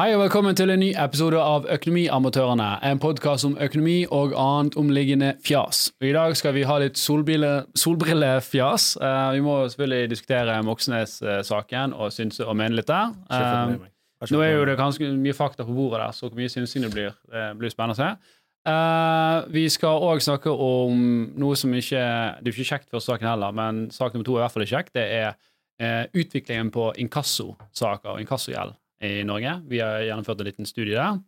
Hei og velkommen til en ny episode av Økonomiamatørene, en podkast om økonomi og annet omliggende fjas. Og I dag skal vi ha litt solbrille- solbrillefjas. Uh, vi må selvfølgelig diskutere Moxnes-saken og synse og mene litt der. Uh, nå er jo det ganske mye fakta på bordet der, så hvor mye synsing det blir, det blir spennende å se. Eh, vi skal òg snakke om noe som ikke Det er jo ikke kjekt for saken heller, men sak nummer to er i hvert fall kjekt. Det er eh, utviklingen på inkassosaker og inkassogjeld i Norge. Vi har gjennomført en liten studie der.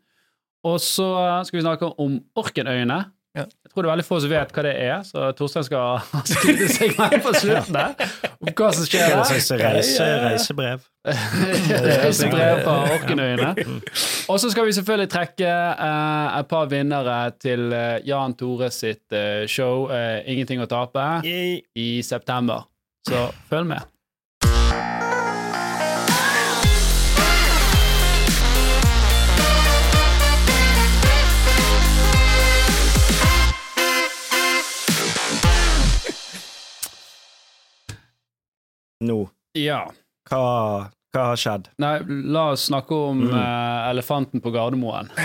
Og så skal vi snakke om Orkenøyene. Ja. Jeg tror det er veldig få som vet hva det er, så Torstein skal skrive seg med på slutten der om hva som skjer er der. reise, reisebrev. Reisebrev fra Orkenøyene. Og så skal vi selvfølgelig trekke eh, et par vinnere til eh, Jan Tore sitt eh, show eh, Ingenting å tape i september. Så følg med. Nå, Ja. hva, hva har skjedd? Nei, la oss snakke om Mm. uh, elefanten på Gardermoen.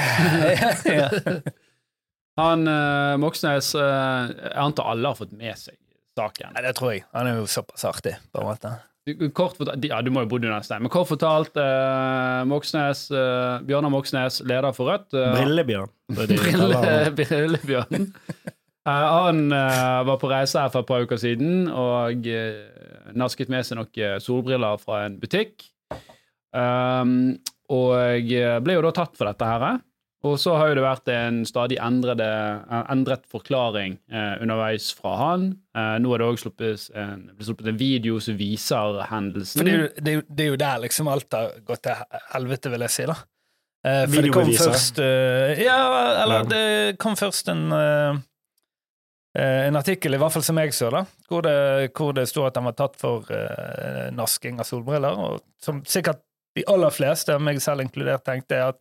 Han uh, Moxnes uh, Jeg antar alle har fått med seg saken. Nei, det tror jeg. Han er jo såpass artig, på en måte. Kort fortalt, ja, du må jo bodd under sted, men kort fortalt eh, Moxnes, eh, Bjørnar Moxnes, leder for Rødt eh, Brillebjørn. Brille. Brillebjørn. Eh, han eh, var på reise her for et par uker siden og eh, nasket med seg noen solbriller fra en butikk. Um, og eh, ble jo da tatt for dette her. Og så har jo det vært en stadig endrede, eh, endret forklaring eh, underveis fra han. Eh, nå er det òg sluppet, en- sluppet en video som viser hendelsen. For det er, jo, det, er jo, det er jo der liksom alt har gått til helvete, vil jeg si, da. Eh, for det kom først eh, Ja, eller Ja. det kom først en eh, eh, en artikkel, i hvert fall som jeg så, da, hvor det, hvor det sto at han var tatt for eh, nasking av solbriller, og som sikkert de aller fleste, meg selv inkludert, tenkte er at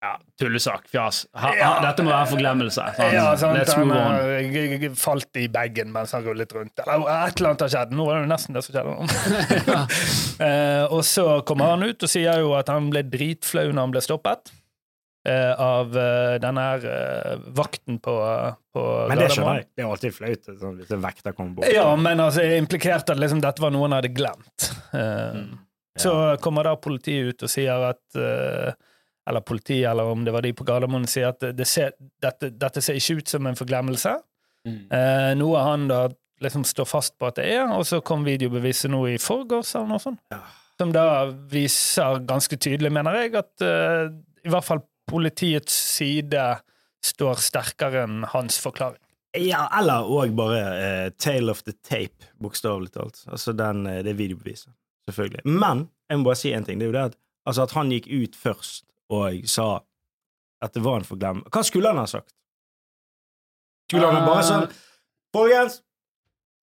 ja, tullesak, fjas. Ha, ha, dette må være forglemmelse. Ja, sant, han on. eh, falt i bagen mens han rullet rundt. Eller et eller annet har skjedd. Nå var det jo nesten det som skjedde. Eh, og så kommer han ut og sier jo at han ble dritflau når han ble stoppet. Eh, av eh, denne her eh, vakten på, på Men det skjønner jeg. Det er alltid flaut sånn, hvis en vekter kommer bort. Ja, men altså, jeg implikerte at liksom, dette var noe han hadde glemt. Eh, Så kommer da politiet ut og sier at eh, Eller politiet, eller om det var de på Gardermoen, sier at det ser, dette, dette ser ikke ut som en forglemmelse. Mm. Eh, noe han da liksom står fast på at det er, og så kom videobeviset nå i forgårs eller noe sånt. Ja. Som da viser ganske tydelig, mener jeg, at uh, i hvert fall politiets side står sterkere enn hans forklaring. Ja, eller òg bare uh, tale of the tape, bokstavelig talt. Altså den, uh, det videobeviset. Selvfølgelig. Men jeg må bare si en ting. Det er jo det at, altså at han gikk ut først og sa at det var en forglemmelse. Hva skulle han ha sagt? Skulle han ha bare sånn Folkens,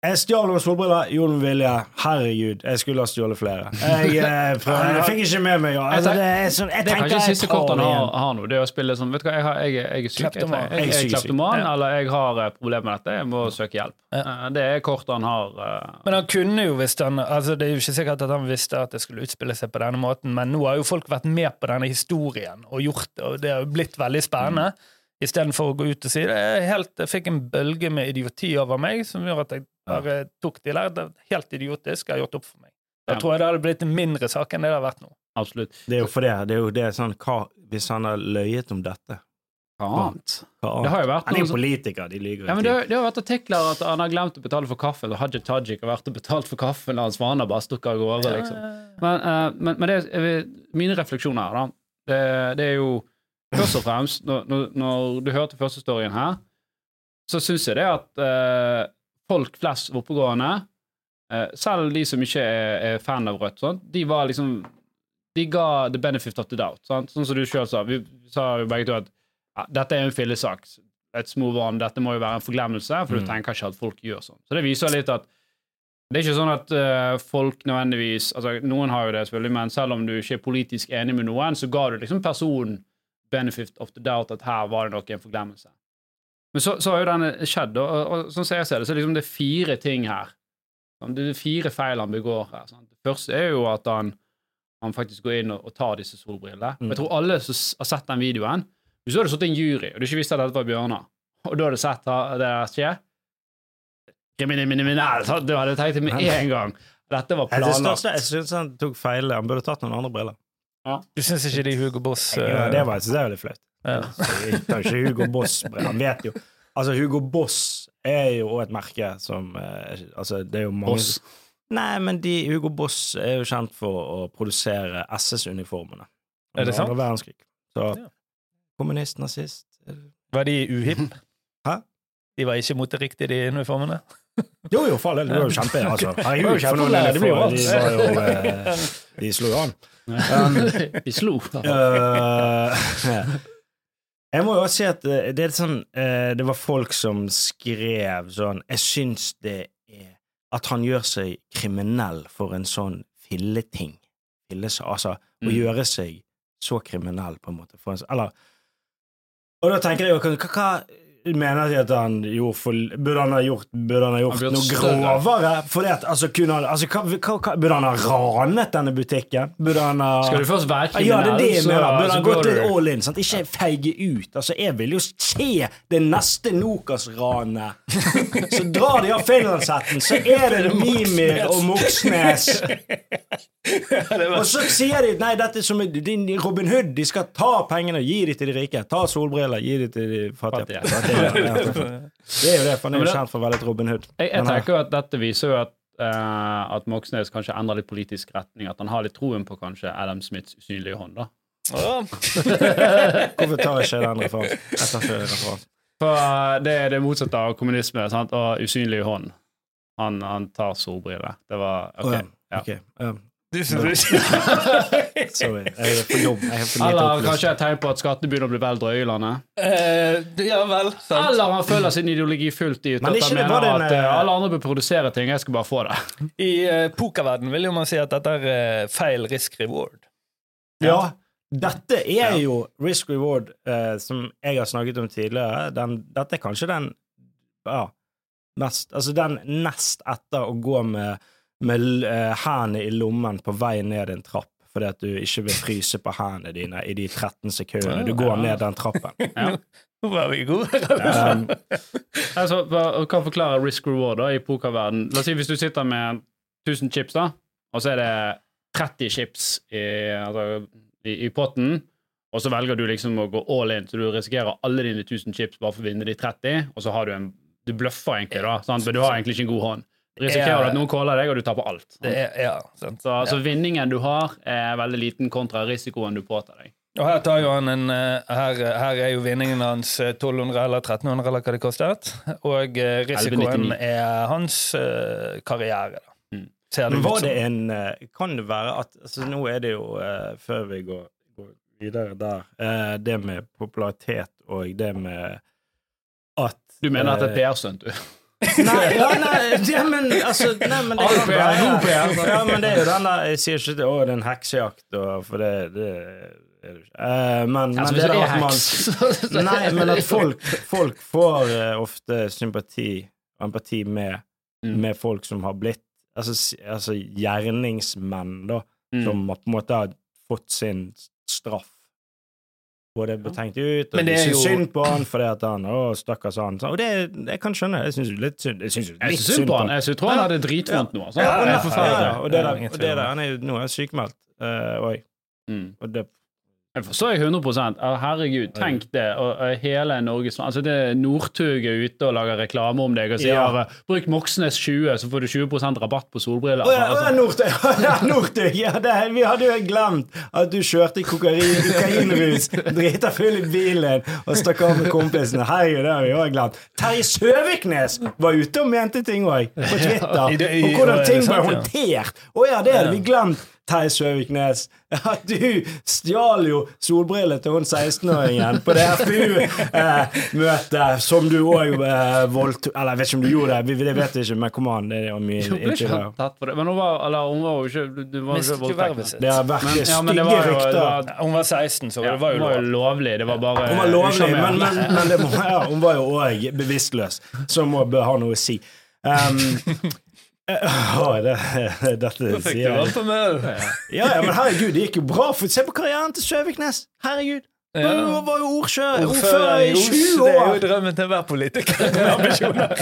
jeg stjal noen solbriller, gjorde med vilje. Herregud, jeg skulle ha stjålet flere. Jeg, jeg, prøvde, jeg fikk ikke med meg ja. altså, det. Er sånn, jeg Det er kanskje jeg siste kortet han har, har nå. Det å spille sånn Vet du hva, jeg, har, jeg, jeg er syk. Jeg, Kleptoman. jeg, Jeg er kleptoman, eller jeg har eh, problemer med dette. Jeg må søke hjelp. Eh, Det er kortet han har. Uh... Men han kunne jo visst han altså Det er jo ikke sikkert at han visste at det skulle utspille seg på denne måten, men nå har jo folk vært med på denne historien og gjort det, og det har jo blitt veldig spennende. Istedenfor å gå ut og si det er helt, Jeg fikk en bølge med idioti over meg som gjør at jeg bare tok de der. Det er helt idiotisk. Jeg har gjort opp for meg. Da Ja. tror jeg det hadde blitt en mindre sak enn det det har vært nå. Absolutt. Det er jo for det. Det er jo det sånn hva, Hvis han har løyet om dette Hva annet? hva Det har jo vært Han er jo politiker, de lyver Ja, men det, har- det har vært artikler at han har glemt å betale for kaffen, og Haja Tajik har vært og betalt for kaffen han har bare stukket av gårde, liksom. Men, uh, men, men det er mine refleksjoner her, da. Det, det er jo først og fremst Når, når, du hørte første storyen her, så syns jeg det at eh, folk flest oppegående, eh, selv de som ikke er, er fan av Rødt, sånn, de var liksom De ga the benefit of the doubt. Sånn, Sånn som du sjøl sa. Vi sa jo begge to at ja, dette er en fillesak. Let's move on. Dette må jo være en forglemmelse, for du Mm. tenker ikke at folk gjør sånn. Så det viser litt at det er ikke sånn at uh, folk nødvendigvis altså Noen har jo det, selvfølgelig, men selv om du ikke er politisk enig med noen, så ga du liksom personen benefit of the doubt at her var det nok en forglemmelse. Men så, så har jo denne skjedd, og, og, og sånn som jeg ser det, så er liksom det er fire ting her. Sånn, Det er fire feil han begår her. Sant? Det første er jo at han, han faktisk går inn og, og tar disse solbrillene. Mm. Jeg tror alle som har sett den videoen Hvis du hadde sittet i en jury og du ikke visste at dette var Bjørnar, og du hadde sett det skje? Du hadde tenkt det med en gang. Dette var planlagt. jeg synes han tok feil. Han burde tatt noen andre briller. Du syns ikke de Hugo Boss Ja, eh, det var, jeg synes det er veldig flaut. Ja. Ikke Hugo Boss Han vet jo Altså, Hugo Boss er jo et merke som eh, Altså, det er jo mange Boss. Nei, men de, Hugo Boss er jo kjent for å produsere SS-uniformene. Er det sant? Verdenskrig. Så Ja. kommunist, nazist Var de uhipp? Hæ? De var ikke moteriktige, de uniformene? Jo, jo, for all del. Det var jo kjempe altså, Herregud, jo for noen det blir jo alt. De var jo eh, De slo jo an. Vi slo. Eh, jeg må jo også si at eh, det er sånn eh, Det var folk som skrev sånn Jeg syns det er At han gjør seg kriminell for en sånn filleting. Fille, altså å Mm. gjøre seg så kriminell, på en måte. En, eller Og da tenker jeg jo hva, hva Mener de at han gjorde for Burde han ha gjort, han ha gjort Han noe større. grovere? For det at, altså, han, altså, hva, hva, Burde han ha ranet denne butikken? Burde han ha Skal du først være ja, ja, det er det jeg så- mener. Burde så han gått litt all in? Sant? Ikke feige ut. Altså, Jeg vil jo se det neste Nokas-ranet. Så drar de av finlandshetten, så er det Mimir og Moxnes. Og så sier de nei, dette er som din Robin Hood. De skal ta pengene og gi de til de rike. Ta solbriller, gi de til de fattige. Fattige. Det er jo det, for han er jo det- kjent for å være litt Robin Hood. Jeg, jeg tenker jo at dette viser jo at, uh, at Moxnes kanskje endrer litt politisk retning. At han har litt troen på kanskje Adam Smiths usynlige hånd. da. Hvorfor tar jeg ikke den referansen? For eh, det er det motsatte av kommunisme sant? og usynlig hånd. Han, han tar solbriller. Det var OK. OK. ja. Ja. Ok, ja. Du syns ikke Sorry. Jeg er. Jeg er for lite Eller opplyst. kanskje et tegn på at skattene begynner å bli vel drøye i landet. Eh, Ja vel. Sant. Eller han føler sin ideologi fullt ut. Men At ikke han det mener var en, at eh, eh, alle andre bør produsere ting, jeg skal bare få det. I uh, pokerverden vil jo man si at dette er eh, feil risk reward. Ja, dette er jo risk reward eh, som jeg har snakket om tidligere. Den, dette er kanskje den ja, mest Altså den nest etter å gå med, med uh, hendene i lommen på vei ned en trapp fordi at du ikke vil fryse på hendene dine i de 13 sekundene du går ned den trappen. Ja. Nå var vi gode. Um, Altså, hva- forklarer risk reward da, i pokerverden. La oss si hvis du sitter med 1000 chips, da, og så er det 30 chips i, altså, i, i potten, og så velger du liksom å gå all in, så du risikerer alle dine 1000 chips bare for å vinne de 30, og så har du en Du bløffer egentlig, da, sant? men du har egentlig ikke en god hånd. Du at noen caller deg, og du taper alt. Det er, ja, sant. Så altså, vinningen du har, er veldig liten kontra risikoen du påtar deg. Og her tar jo han en eh, her, her er jo vinningen hans eh, 1200 eller 1300 eller hva det kostet. Og eh, risikoen 1199. er hans uh, karriere. Da. Mm. Ser det Men var det en eh, Kan det være at altså Nå er det jo, uh, før vi går, går videre der, uh, det med popularitet og det med at Du mener at det er eh, PR-stunt, du? Nei, ja, nei, ja, men altså nei, men det kan være- Ja, men det er jo den der Jeg sier ikke at å, det er en heksejakt, for det, det er det ikke. Uh, men, Altså, men hvis det er at man Nei, men at folk, folk får uh, ofte sympati og empati med, Mm. med folk som har blitt Altså, altså gjerningsmenn, da, Mm. som på en måte har fått sin straff. Både betenkt ut, og Men det er jo- synd på han fordi at han Å, stakkars han. Og det, jeg kan skjønne. Jeg syns litt synd Jeg litt synd på han. Jeg tror han hadde dritvondt nå. Altså. Ja, det ja, ja, og det Ja, der, og det der det. han er jo nå er sykemeldt. eh, og, Mm. og det Jeg forstår jeg 100 Ja, Herregud, tenk det. Og, og hele Norges Altså, det Northug er ute og lager reklame om deg og sier Ja. 'bruk Moxnes 20, så får du 20% rabatt på solbriller'. Oh, ja, altså, Northug! Ja, Northug! Ja, det, vi hadde jo glemt at du kjørte kokain, kokainrus, drita full i bilen og stakk av med kompisene. Herregud, det har vi òg glemt. Terje Søviknes var ute og mente ting òg, på Twitter. I i- Om hvordan ting ble håndtert. Å ja, det hadde vi glemt. Terje Søviknes, ja, du stjal jo solbrillene til hun 16-åringen på det FPU-møtet som du òg eh, voldtok Eller jeg vet ikke om du gjorde det, det vet jeg ikke, men kom an, det er jo mye hun ble ikke tatt for det. Men hun var, eller, hun var jo ikke du var jo Mistet ikke jo vervet voldtekt. sitt. Det har vært Men, ja, men stygge det var jo det rykter. var, Hun var 16, så ja, det var jo hun var jo lov. lovlig. Det var bare Hun var lovlig, men, men, men det må, ja, hun var jo òg bevisstløs, som må bør ha noe å si. Um, Ja, det, dette Da fikk du alt. Ja, ja, men herregud, det gikk jo bra. For, se på karrieren til Søviknes! Herregud! Ja. Han var jo ordfører, Ordfører i 20 Os, det er jo drømmen til enhver politiker med ambisjoner.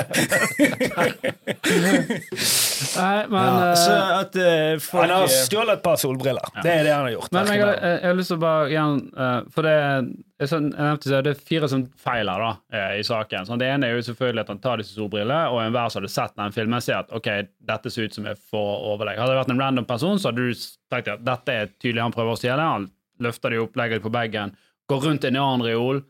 Nei, men Ja, eh, så at uh, folk Han har stjålet et par solbriller. Det er det han har gjort. Men jeg, jeg, jeg har lyst til å bare igjen eh, For det jeg, sånn, jeg nevnte så det er fire som feiler da, eh, i saken. Så det ene er jo selvfølgelig at han tar disse solbrillene, og enhver som hadde sett den filmen, ser at ok, dette ser ut som jeg får overlegg. Hadde det vært en random person, så hadde du tenkt at dette er tydelig han prøver å stjele. Han løfter de opp, legger de på bagen, går rundt en annen reol,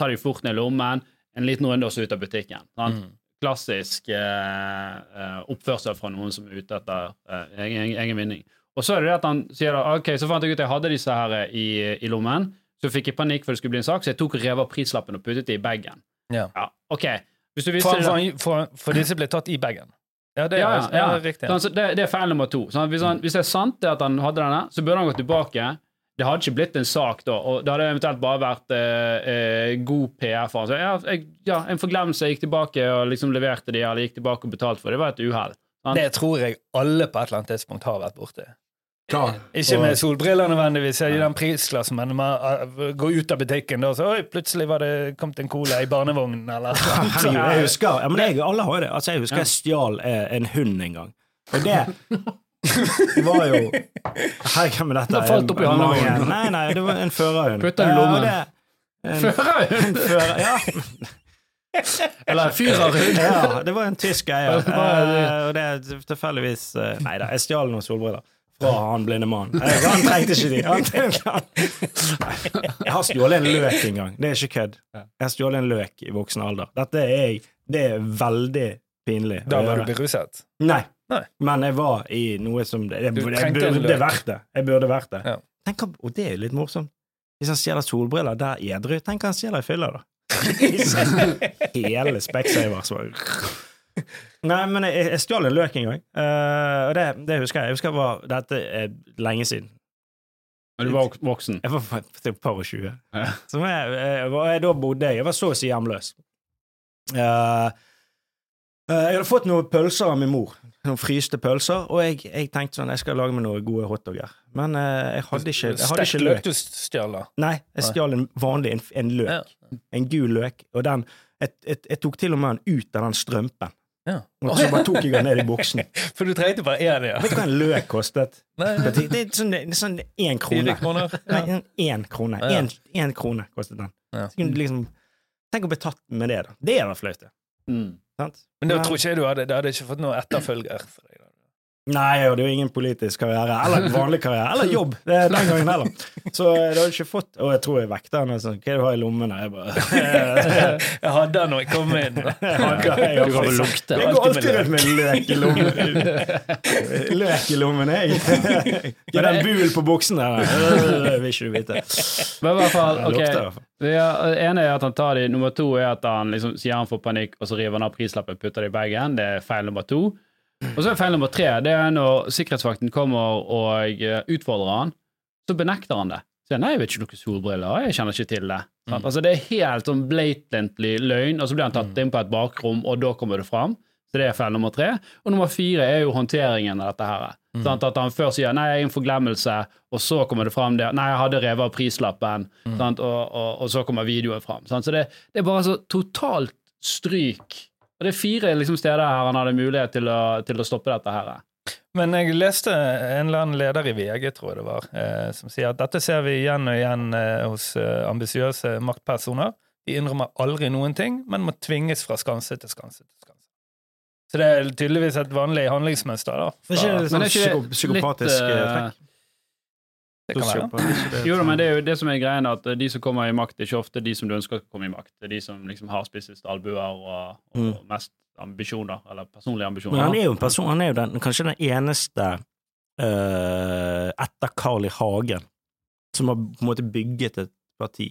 tar de fort ned i lommen, en liten runde og så ut av butikken. Mm. Klassisk eh, eh, oppførsel fra noen som er ute etter eh, egen, vinning. Og så er det det at han sier da, ok, så fant jeg ut at jeg hadde disse her i, i lommen, så fikk jeg panikk for det skulle bli en sak, så jeg tok og rev av prislappen og puttet det i bagen. Ja. ok. Hvis du For, for, for, disse ble tatt i bagen. Ja, det er, ja, ja, ja. riktig. Sånn, så det, det er feil nummer to. Så hvis, han, hvis det er sant det at han hadde denne, så burde han gå tilbake. Det hadde ikke blitt en sak da, og det hadde eventuelt bare vært eh, eh, god PR for han. Så, ja, jeg, ja, en forglemmelse, jeg gikk tilbake og liksom leverte de, eller gikk tilbake og betalte for det. Det var et uhell. Det tror jeg alle på et eller annet tidspunkt har vært borti. Klar. Ikke med solbriller nødvendigvis, i den prisklassen, men man uh, går ut av butikken, da, så oi, plutselig var det kommet en cola i barnevognen, eller Herregud, jeg husker ja, men jeg, Alle har jo det. Altså, jeg husker jeg stjal eh, en hund en gang. Og det var jo Herregud, men dette Da falt opp i mange- Nei, nei, det var en førerhund. Putta i lommen. Ja, en- Førerhund! fører- Ja, Eller fyrerhund! ja, det var en tysk eier. Er det? Eh, og det er tilfeldigvis eh, Nei da, jeg stjal noen solbriller fra han blinde mannen. Eh, Han trengte ikke de. Han trengte, han. Jeg har stjålet en løk en gang. Det er ikke kødd. Jeg har stjålet en løk i voksen alder. Dette er jeg. Det er veldig pinlig. Da var du beruset. Nei. Nei. Men jeg var i noe som Det, det, det burde løk. vært det. Jeg burde vært det. Ja. Tenk, og det er jo litt morsomt. Hvis han stjeler solbriller der edru, tenk hva han stjeler i fylla, da. Hele Specsavers var Nei, men jeg, jeg stjal en løk en gang, uh, og det, det husker jeg. Jeg husker det var, Dette er lenge siden. Men du var voksen. Jeg var et par og tjue. Ja. Så jeg, jeg, jeg, da bodde jeg Jeg var så å si hjemløs. Eh, eh, jeg hadde fått noen pølser av min mor. Noen fryste pølser. Og jeg, jeg tenkte sånn Jeg skal lage meg noen gode hotdogger. Men eh, jeg hadde ikke, jeg hadde ikke løk løk. du stjal, da. Nei, jeg stjal en vanlig en, en løk. Ja. En gul løk. Og den jeg, jeg, jeg tok til og med den ut av den strømpen. Ja. Og så bare tok jeg den ned i buksen. For du trengte bare én, ja. Vet du hva en løk kostet? Nei, Det er sånn, én er sånn krone. Nei, en- én krone. Én ja. krone kostet den. Ja. Så kunne du liksom, tenk å bli tatt med det, da. Det er da flaut. det. Mm. Sant? Men da tror ikke jeg du hadde, det hadde ikke fått noen etterfølger for deg. da. Nei, jeg hadde jo ingen politisk karriere, eller vanlig karriere, eller jobb. Det er den gangen heller. Så det hadde ikke fått Og jeg tror jeg vekta henne sånn Hva er det du har i lommene? Jeg bare Jeg hadde den når jeg kom inn. Jeg hadde- jeg Du har kan vel lukte. Jeg går alltid rundt med løk i lommen. Løk i lommen, jeg. Gi den bul på buksen der. Det vil ikke du vite. Men i hvert fall, ok. Det ene er at han tar de, nummer to er at han liksom sier han får panikk, og så river han av prislappen og putter det i bagen. Det er feil nummer to. Og så er feil nummer tre det er når sikkerhetsvakten kommer og eh, utfordrer han, så benekter han det. Sier nei, jeg vet ikke noen solbriller, jeg kjenner ikke til det. Mm. Altså Det er helt sånn blatantly løgn, og så blir han tatt inn på et bakrom, og da kommer det fram. Så det er feil nummer tre. Og nummer fire er jo håndteringen av dette her. Sant? At han først sier 'nei, jeg er en forglemmelse', og så kommer det fram det 'nei, jeg hadde revet av prislappen', sant? Og, og, og så kommer videoen fram. Sånn. Så det, det er bare så totalt stryk. Og det er fire liksom, steder her han hadde mulighet til å, til å stoppe dette her. Men jeg leste en eller annen leder i VG, tror jeg det var, eh, som sier at dette ser vi igjen og igjen eh, hos eh, ambisiøse maktpersoner. De innrømmer aldri noen ting, men må tvinges fra skanse til skanse til skanse. Så det er tydeligvis et vanlig handlingsmønster. da. Det er ikke fra- Men det er ikke psykopatisk litt, eh, trekk? Det kan være. Jo men det er jo det som er greien, at de som kommer i makt, det er ikke ofte de som du ønsker skal komme i makt. Det er de som liksom har spissest albuer og, og Mm. mest ambisjoner, eller personlige ambisjoner. Men han er jo en person, han er jo den, kanskje den eneste uh, etter Carl I. Hagen som har på en måte bygget et parti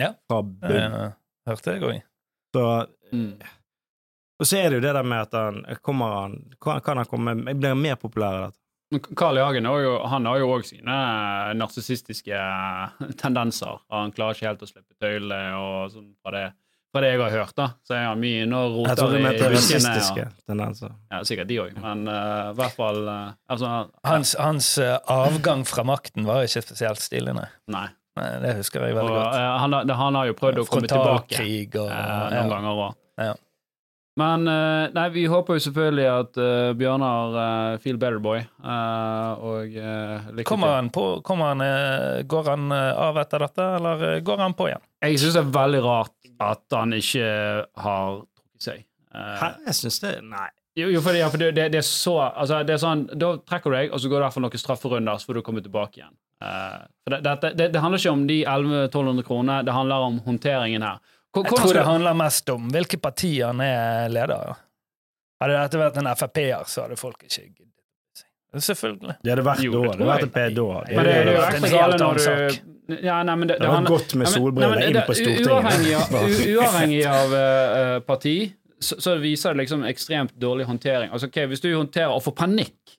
Ja. fra bunn. Eh, hørte jeg òg. Så, Mm. og så er det jo det der med at han kommer han, kan, kan han komme Blir han mer populær av dette? Carl I. Hagen har jo, han har jo òg sine narsissistiske tendenser. Han klarer ikke helt å slippe tøylene og sånn fra det, fra det jeg har hørt, da, så er han mye inne og roter i buskene. Ja. og- tendenser. Ja, sikkert de òg, men eh, i hvert fall uh, altså, Hans, hans uh, avgang fra makten var ikke spesielt stilig, nei. Nei. Det husker jeg Og, veldig godt. eh, han, har- han har jo prøvd å komme tilbake og eh, noen ja. ganger òg. Ja. Men eh, nei, vi håper jo selvfølgelig at uh, Bjørnar eh, feel better boy, eh, og uh, lykke Kommer til. han på, kommer han, eh, går han eh, av etter dette, eller eh, går han på igjen? Jeg syns det er veldig rart at han ikke har trukket seg. Eh, Hæ? Jeg syns det Nei. Jo, jo fordi, ja, for det, det, det er så altså, det er sånn, Da trekker du deg, og så går det for noen strafferunder, så får du komme tilbake igjen. Uh, for det, det, det handler ikke om de 1100-1200 kronene, det handler om håndteringen her. Hvor- Jeg tror det handler mest om hvilke partier han er leder av. Hadde dette vært en Frp-er, så hadde folk ikke giddet. Selvfølgelig. Det hadde vært Jo, da. det hadde vært da. Det, det, det vært en helt annen sak. ja, nei, det, Det hadde vært godt med solbriller inn på Stortinget. Uavhengig av, uavhengig av eh, parti, så, så viser det liksom ekstremt dårlig håndtering. Altså, okay, Hvis du håndterer og får panikk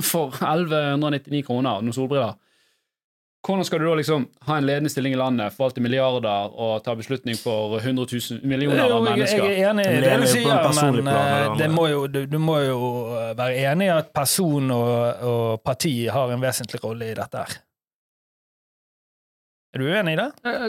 for 1199 kroner og noen solbriller, hvordan skal du da liksom ha en ledende stilling i landet, forvalte milliarder og ta beslutning for 100 000 millioner av mennesker? jeg er enig i det du sier, men plan, eh, det må jo, du, du må jo eh, være enig i at person og, og parti har en vesentlig rolle i dette her. Er du uenig i det? Eh,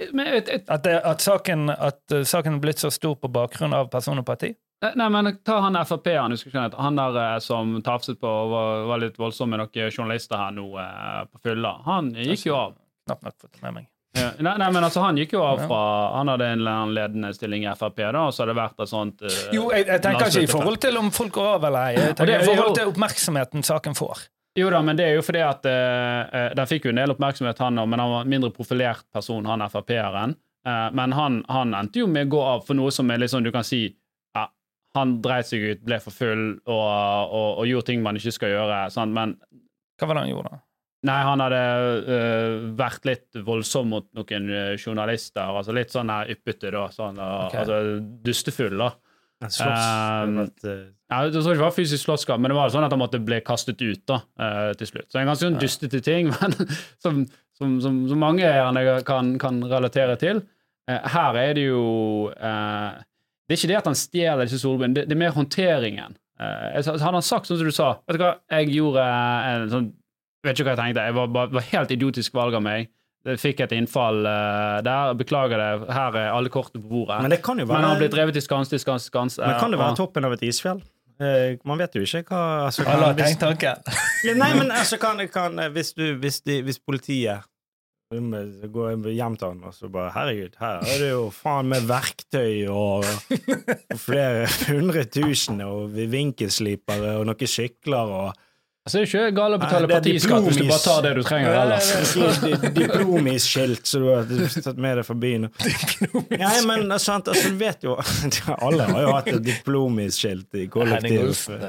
At, det, at, saken, at saken er blitt så stor på bakgrunn av person og parti? Nei, men ta han Frp-eren, han, han der eh, som tafset på og var, var litt voldsom med noen journalister her nå eh, på fylla. Han gikk jo av. Knapt nok fått med meg. Ja, Nei, nei, men altså, han gikk jo av fra Han hadde en ledende stilling i Frp, da, og så hadde det vært et sånt eh, Jo, jeg, jeg tenker ikke i forhold til om folk går av eller ei. Jeg tenker er i forhold til oppmerksomheten saken får. Jo da, men det er jo fordi at eh, eh, Den fikk jo en del oppmerksomhet, han men han var en mindre profilert person, han Frp-eren. Eh, men han, han endte jo med å gå av for noe som er litt sånn du kan si Han dreit seg ut, ble for full og, og, og gjorde ting man ikke skal gjøre. Sant? Men Hva var det han gjorde, da? Nei, han hadde uh, vært litt voldsom mot noen øh, journalister. Altså litt sånn her yppete, da. Sånn, og, okay. Altså dustefull, da. En slåss. Um, vært, uh... Ja, jeg tror ikke det var fysisk slåsskamp, men det var sånn at han måtte bli kastet ut da, uh, til slutt. Så en ganske sånn dustete ting, men som, som, som, som mange gjerne kan, kan relatere til. Eh, her er det jo eh, Det er ikke det at han stjeler disse solbrillene, det, det er mer håndteringen. Uh, hadde han sagt sånn som du sa Vet du hva, jeg gjorde en sånn Vet ikke hva jeg tenkte. Jeg var, var, var helt idiotisk valg av meg. Jeg fikk et innfall uh, der. Beklager det. Her er alle kortene på bordet. Men Men, det kan jo han har han blitt drevet til skans til skans. skans men kan det eh, være toppen av et isfjell? Eh, Man vet jo ikke hva altså, kan, Alle har hvis, tenkt tanken. Nei, men altså, kan, kan, hvis, du, hvis, de, hvis politiet um, går jeg hjem til han og så bare Herregud, her er det jo faen meg verktøy og, og flere hundre tusen og vinkelslipere og noen sykler og Altså, det er det ikke galt å betale partiskatt hvis du bare tar det du trenger ellers. Di- Diplomis-skilt så du har tatt med deg fra byen. Ja, men det er sant, altså, du vet jo Alle har jo hatt et diplomis-skilt i Henning kollektiv. Olsen.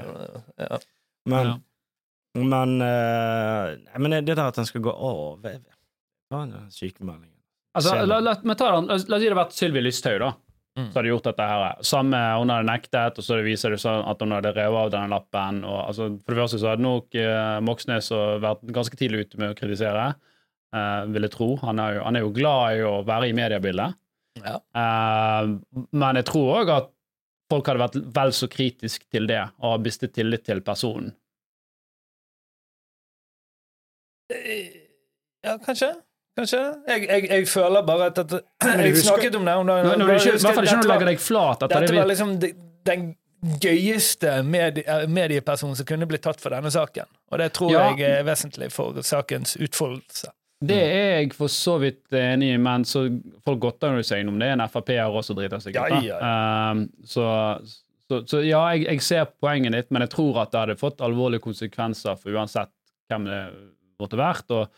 Ja. Men, men, eh, men det der at han skal gå av den sykemeldingen? Altså, la, la, ta den, la, oss si det hadde vært Sylvi Lysthaug, da. Mm. Så hadde gjort dette her. Samme, hun hadde nektet, og så viser det seg at hun hadde revet av denne lappen. Og, altså, for det første så hadde nok eh, Moxnes vært ganske tidlig ute med å kritisere. eh, vil jeg tro. Han er, jo, han er jo glad i å være i mediebildet. Ja. Eh, men jeg tror òg at folk hadde vært vel så kritisk til det, og mistet tillit til personen. Ja, kanskje. Kanskje. Jeg, jeg, jeg føler bare at, at Jeg snakket om det om dagen. Når, når du ikke, I hvert fall ikke når du legger deg flat. At det, Dette var liksom de- den gøyeste medie, eh, mediepersonen som kunne blitt tatt for denne saken. Og det tror Ja. jeg er vesentlig for sakens utfoldelse. Det er jeg for så vidt enig i, men så folk godter jo seg innom det en Frp-er også driter seg ut. Ja, ja, ja, Ehm, så, så, så ja, jeg, jeg ser poenget ditt, men jeg tror at det hadde fått alvorlige konsekvenser for uansett hvem det måtte vært. Og,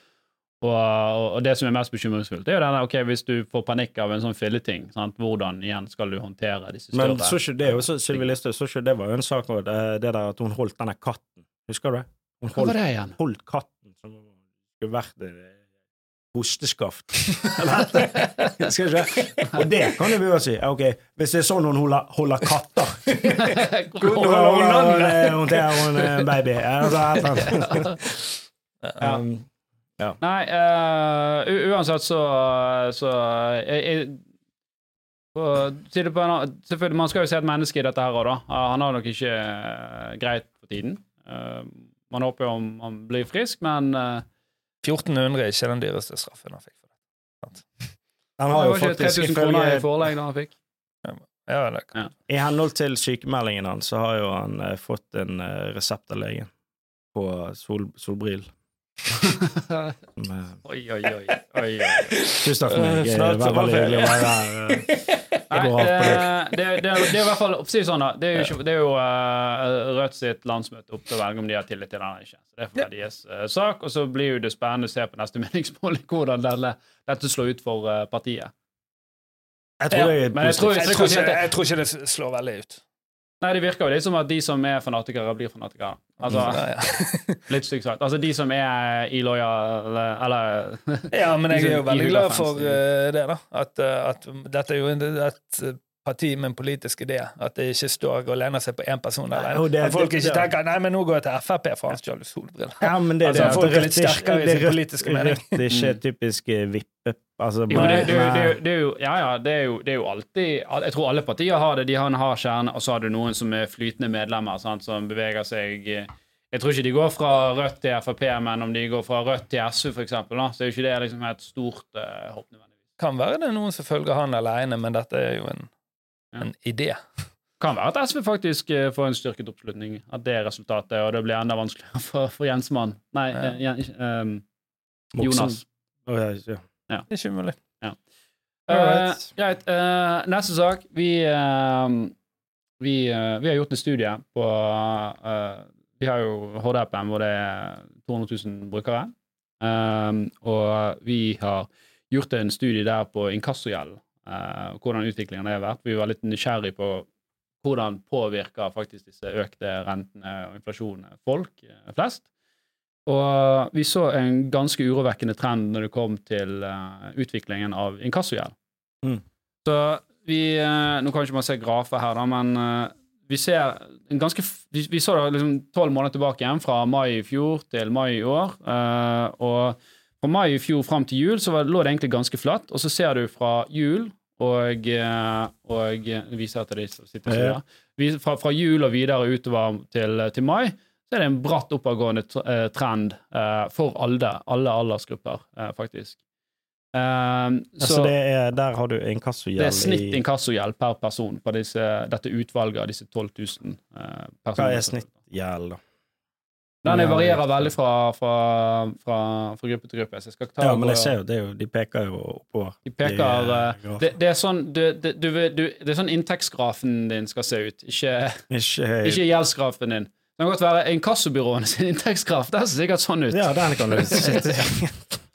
og, og det som er mest bekymringsfullt, det er jo denne, ok, hvis du får panikk av en sånn filleting, sant? hvordan igjen skal du håndtere disse større Men så ikke det også, Sylvi Listhaug, så ikke det var jo en sak det, det der at hun holdt denne katten. Husker du det? Hun holdt, det holdt katten som skulle vært eh, hosteskaft. Og det kan jo vi jo si. Ok, Hvis det er sånn hun holder, holder katter Hvordan holder hun, eh, hun eh, baby. Ja, altså, Um, Nei, uh, uansett så, så jeg, jeg, det på en selvfølgelig, Man skal jo se et menneske i dette her òg, da. Han har nok ikke uh, greit for tiden. Uh, man håper jo om han blir frisk, men uh, 1400 er ikke den dyreste straffen han fikk. for det. Han har jo faktisk 3000 kroner i forelegg da han fikk. Ja, det kan. I henhold til sykemeldingen hans, så har jo han eh, fått en eh, resept av legen på sol, solbrill. Oi, oi, oi. oi, oi. Tusen takk for meg. Eh, Det snart er veldig hyggelig å være her. Nei, det, det, det, det er i hvert fall det sånn da, Det er jo, ikke, det er jo uh, Rødt sitt landsmøte opp til å velge om de har tillit til den eller ikke. Så Det får være deres uh, sak. Og så blir jo det spennende å se på neste meningsmåling hvordan denne, dette slår ut for uh, partiet. Jeg tror er jeg tror- Jeg tror, ikke, jeg tror ikke det slår veldig ut. Nei, Det virker jo litt som at de som er fanatikere, blir fanatikere. Altså, Ja, ja. Litt stygt sagt. Altså de som er ilojale Eller Ja, men jeg er jo veldig glad for uh, det, da. At, eh, at dette er jo et parti med en politisk idé. At det ikke står og lener seg på én person. Nei, Eller, det- at folk det- ikke det- tenker nei, men nå går jeg til Frp, for han stjal solbriller. Ja, men det, Altså, det, folk er litt sterkere i sin politiske mening. Det er ikke typisk eh, vippe... Altså, Jo, det, det, er jo- det, er jo- det er jo Ja, ja, det er jo, er jo alltid Jeg tror alle partier har det. De har en hard kjerne, og så har du noen som er flytende medlemmer, sant, som beveger seg eh, Jeg tror ikke de går fra Rødt til Frp, men om de går fra Rødt til eksempel, da, så er jo ikke det liksom et stort uh, hopp nødvendigvis. Kan være det er noen som følger han alene, men dette er jo en, Ja. en idé. Kan være at SV faktisk eh, får en styrket oppslutning, at det er resultatet, og det blir enda vanskeligere for, for Jensmann. Nei, Ja. uh, Jonas. Oh, ja, ja. Det er ikke umulig. Ja. Uh, greit. Uh, neste sak. Vi, uh, vi, vi har gjort en studie på eh, Vi har jo HD-appen hvor det er 200 000 brukere. Um, og vi har gjort en studie der på inkassogjeld. uh, hvordan utviklingen har vært. Vi var litt nysgjerrig på hvordan påvirker faktisk disse økte rentene og inflasjonen folk flest. Og vi så en ganske urovekkende trend når det kom til uh, utviklingen av inkassogjeld. Mm. Så vi uh, Nå kan ikke man se grafer her, da, men uh, vi ser en ganske Vi, vi så det liksom tolv måneder tilbake igjen, fra mai i fjor til mai i år. og fra mai i fjor fram til jul så var, lå det egentlig ganske flatt, og så ser du fra jul og, og viser at det sitter sånn, Ja, Fra, fra jul og videre utover til, til mai så er det en bratt oppadgående eh, trend eh, for alle, alle aldersgrupper, eh, faktisk. ja, så så det er, der har du det er snitt inkassogjeld per person på disse, dette utvalget av disse 12 000 eh, Hva er snittgjeld, da? Den varierer veldig fra, fra, fra, fra gruppe til gruppe. Så jeg skal ta Ja, men jeg ser jo, det jo De peker jo oppover. De peker de, det, det er sånn du, du, du, det er sånn inntektsgrafen din skal se ut, ikke, Ikke, ikke gjeldsgrafen din. Det kan godt være inkassobyråene sin inntektskraft. Det ser sikkert sånn ut. Ja, den kan du sitte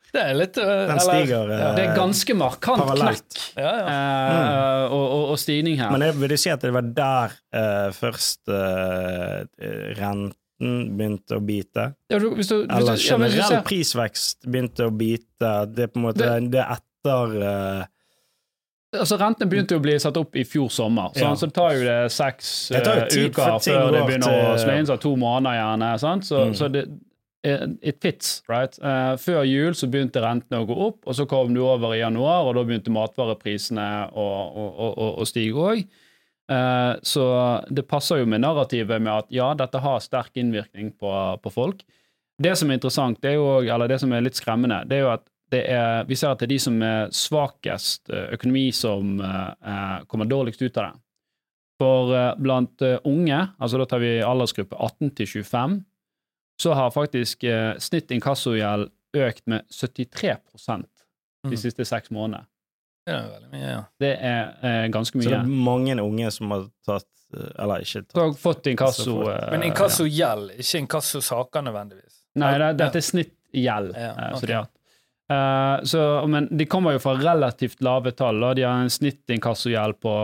Det er litt Den stiger eller- eh, Det er ganske markant parallelt. knekk Ja, ja. eh, og, og, og stigning her. Men jeg vil si at det var der uh, først uh, renten begynte å bite? Ja, du- hvis du, hvis Eller ja, generell prisvekst begynte å bite? Det er på en måte Det- det, er etter eh, Altså Rentene begynte jo å bli satt opp i fjor sommer, Ja. sånn, så det tar jo det seks Det jo eh, tid uker før det begynner begynner å til- slå inn så to måneder gjerne. Sant? Så, Mm. så det eh, It fits, right? Uh, før jul så begynte rentene å gå opp, og så kom du over i januar, og da begynte matvareprisene å, å, å, å- stige òg. så det passer jo med narrativet med at ja, dette har sterk innvirkning på, på folk. Det som er interessant, det er jo, eller det som er litt skremmende, det er jo at er, vi ser at det er de som er svakest eh, økonomi, som eh, eh, kommer dårligst ut av det. For eh, blant eh, unge, altså da tar vi aldersgruppe 18 til 25, så har faktisk eh, snitt inkassogjeld økt med 73 de Mm. siste seks månedene. Det er veldig mye, ja. Det er eh, ganske Så det er mange unge som har tatt Eller ikke tatt har fått inkasso eh, Men inkassogjeld, ikke inkassosaker nødvendigvis. Nei, det, dette er snittgjeld. Ja, eh, så det de har. Eh, så, men de kommer jo fra relativt lave tall. og De har en snittinkassogjeld på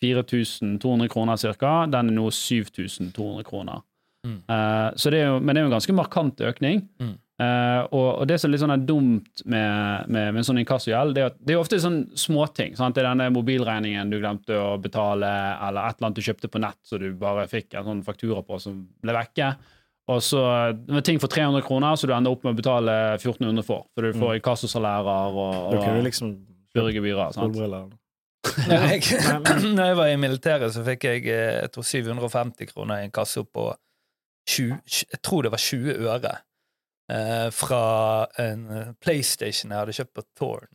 4200 kroner ca. Den er nå 7200 kroner. Mm. Uh, så det jo, men det er jo en ganske markant økning. Mm. Uh, og, og det som er litt sånn er dumt med, med, med sånn inkassogjeld, det er at det er ofte sånn småting. Det er denne mobilregningen du glemte å betale, eller et eller annet du kjøpte på nett så du bare fikk en sånn faktura på som ble vekke. Og så med ting for 300 kroner, så du ender opp med å betale 1400 for. For du får inkassosalærer og, og liksom byrgebyrer. Når jeg, når jeg var i militæret, så fikk jeg eh, jeg tror 750 kroner i en kasse på 20, jeg tror det var 20 øre eh, fra en eh, PlayStation jeg hadde kjøpt på Torn.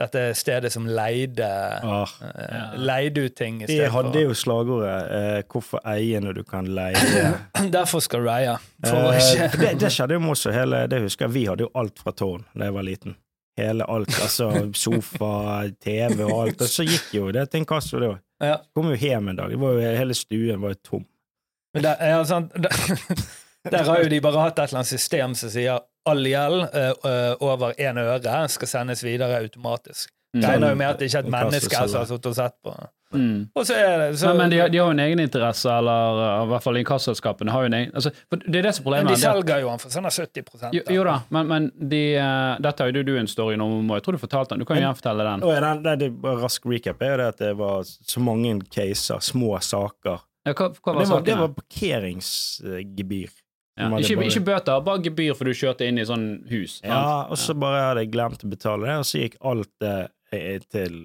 Dette stedet som leide, Ah, eh, Ja. leide ut ting. i de hadde for- jo slagordet eh, 'Hvorfor eie når du kan leie'? Derfor skal du eie. Eh, det, det skjedde jo med oss, hele, det husker jeg, vi hadde jo alt fra tårn da jeg var liten. Hele alt, altså sofa, TV og alt. Og så gikk jo det til inkasso, det òg. ja. Kom jo hjem en dag, det var jo, hele stuen var jo tom. Men der, ja, sant, der, der har jo de bare hatt et eller annet system som sier all gjeld eh, eh, over én øre skal sendes videre automatisk. Mm. Regner jo med at det ikke er et menneske som har sittet og sett på. Mm. Og så er det så, Men, men de, har- de har jo en egen interesse, eller uh, i hvert fall inkassoselskapene har jo en egen altså, for Det er det som er men de selger jo han for sånn 70 jo, jo da, men, men de, uh, dette har jo du en story om, og jeg tror du fortalte den. Du kan jo gjenfortelle den. Og den, den, det, bare rask recap er jo det at det var så mange caser, små saker. Ja, hva, hva Det var var, det var parkeringsgebyr. Ja, ikke, bare- ikke bøter, bare gebyr for du kjørte inn i sånn hus. sant? Ja, og så bare hadde jeg glemt å betale det, og så gikk alt det eh, til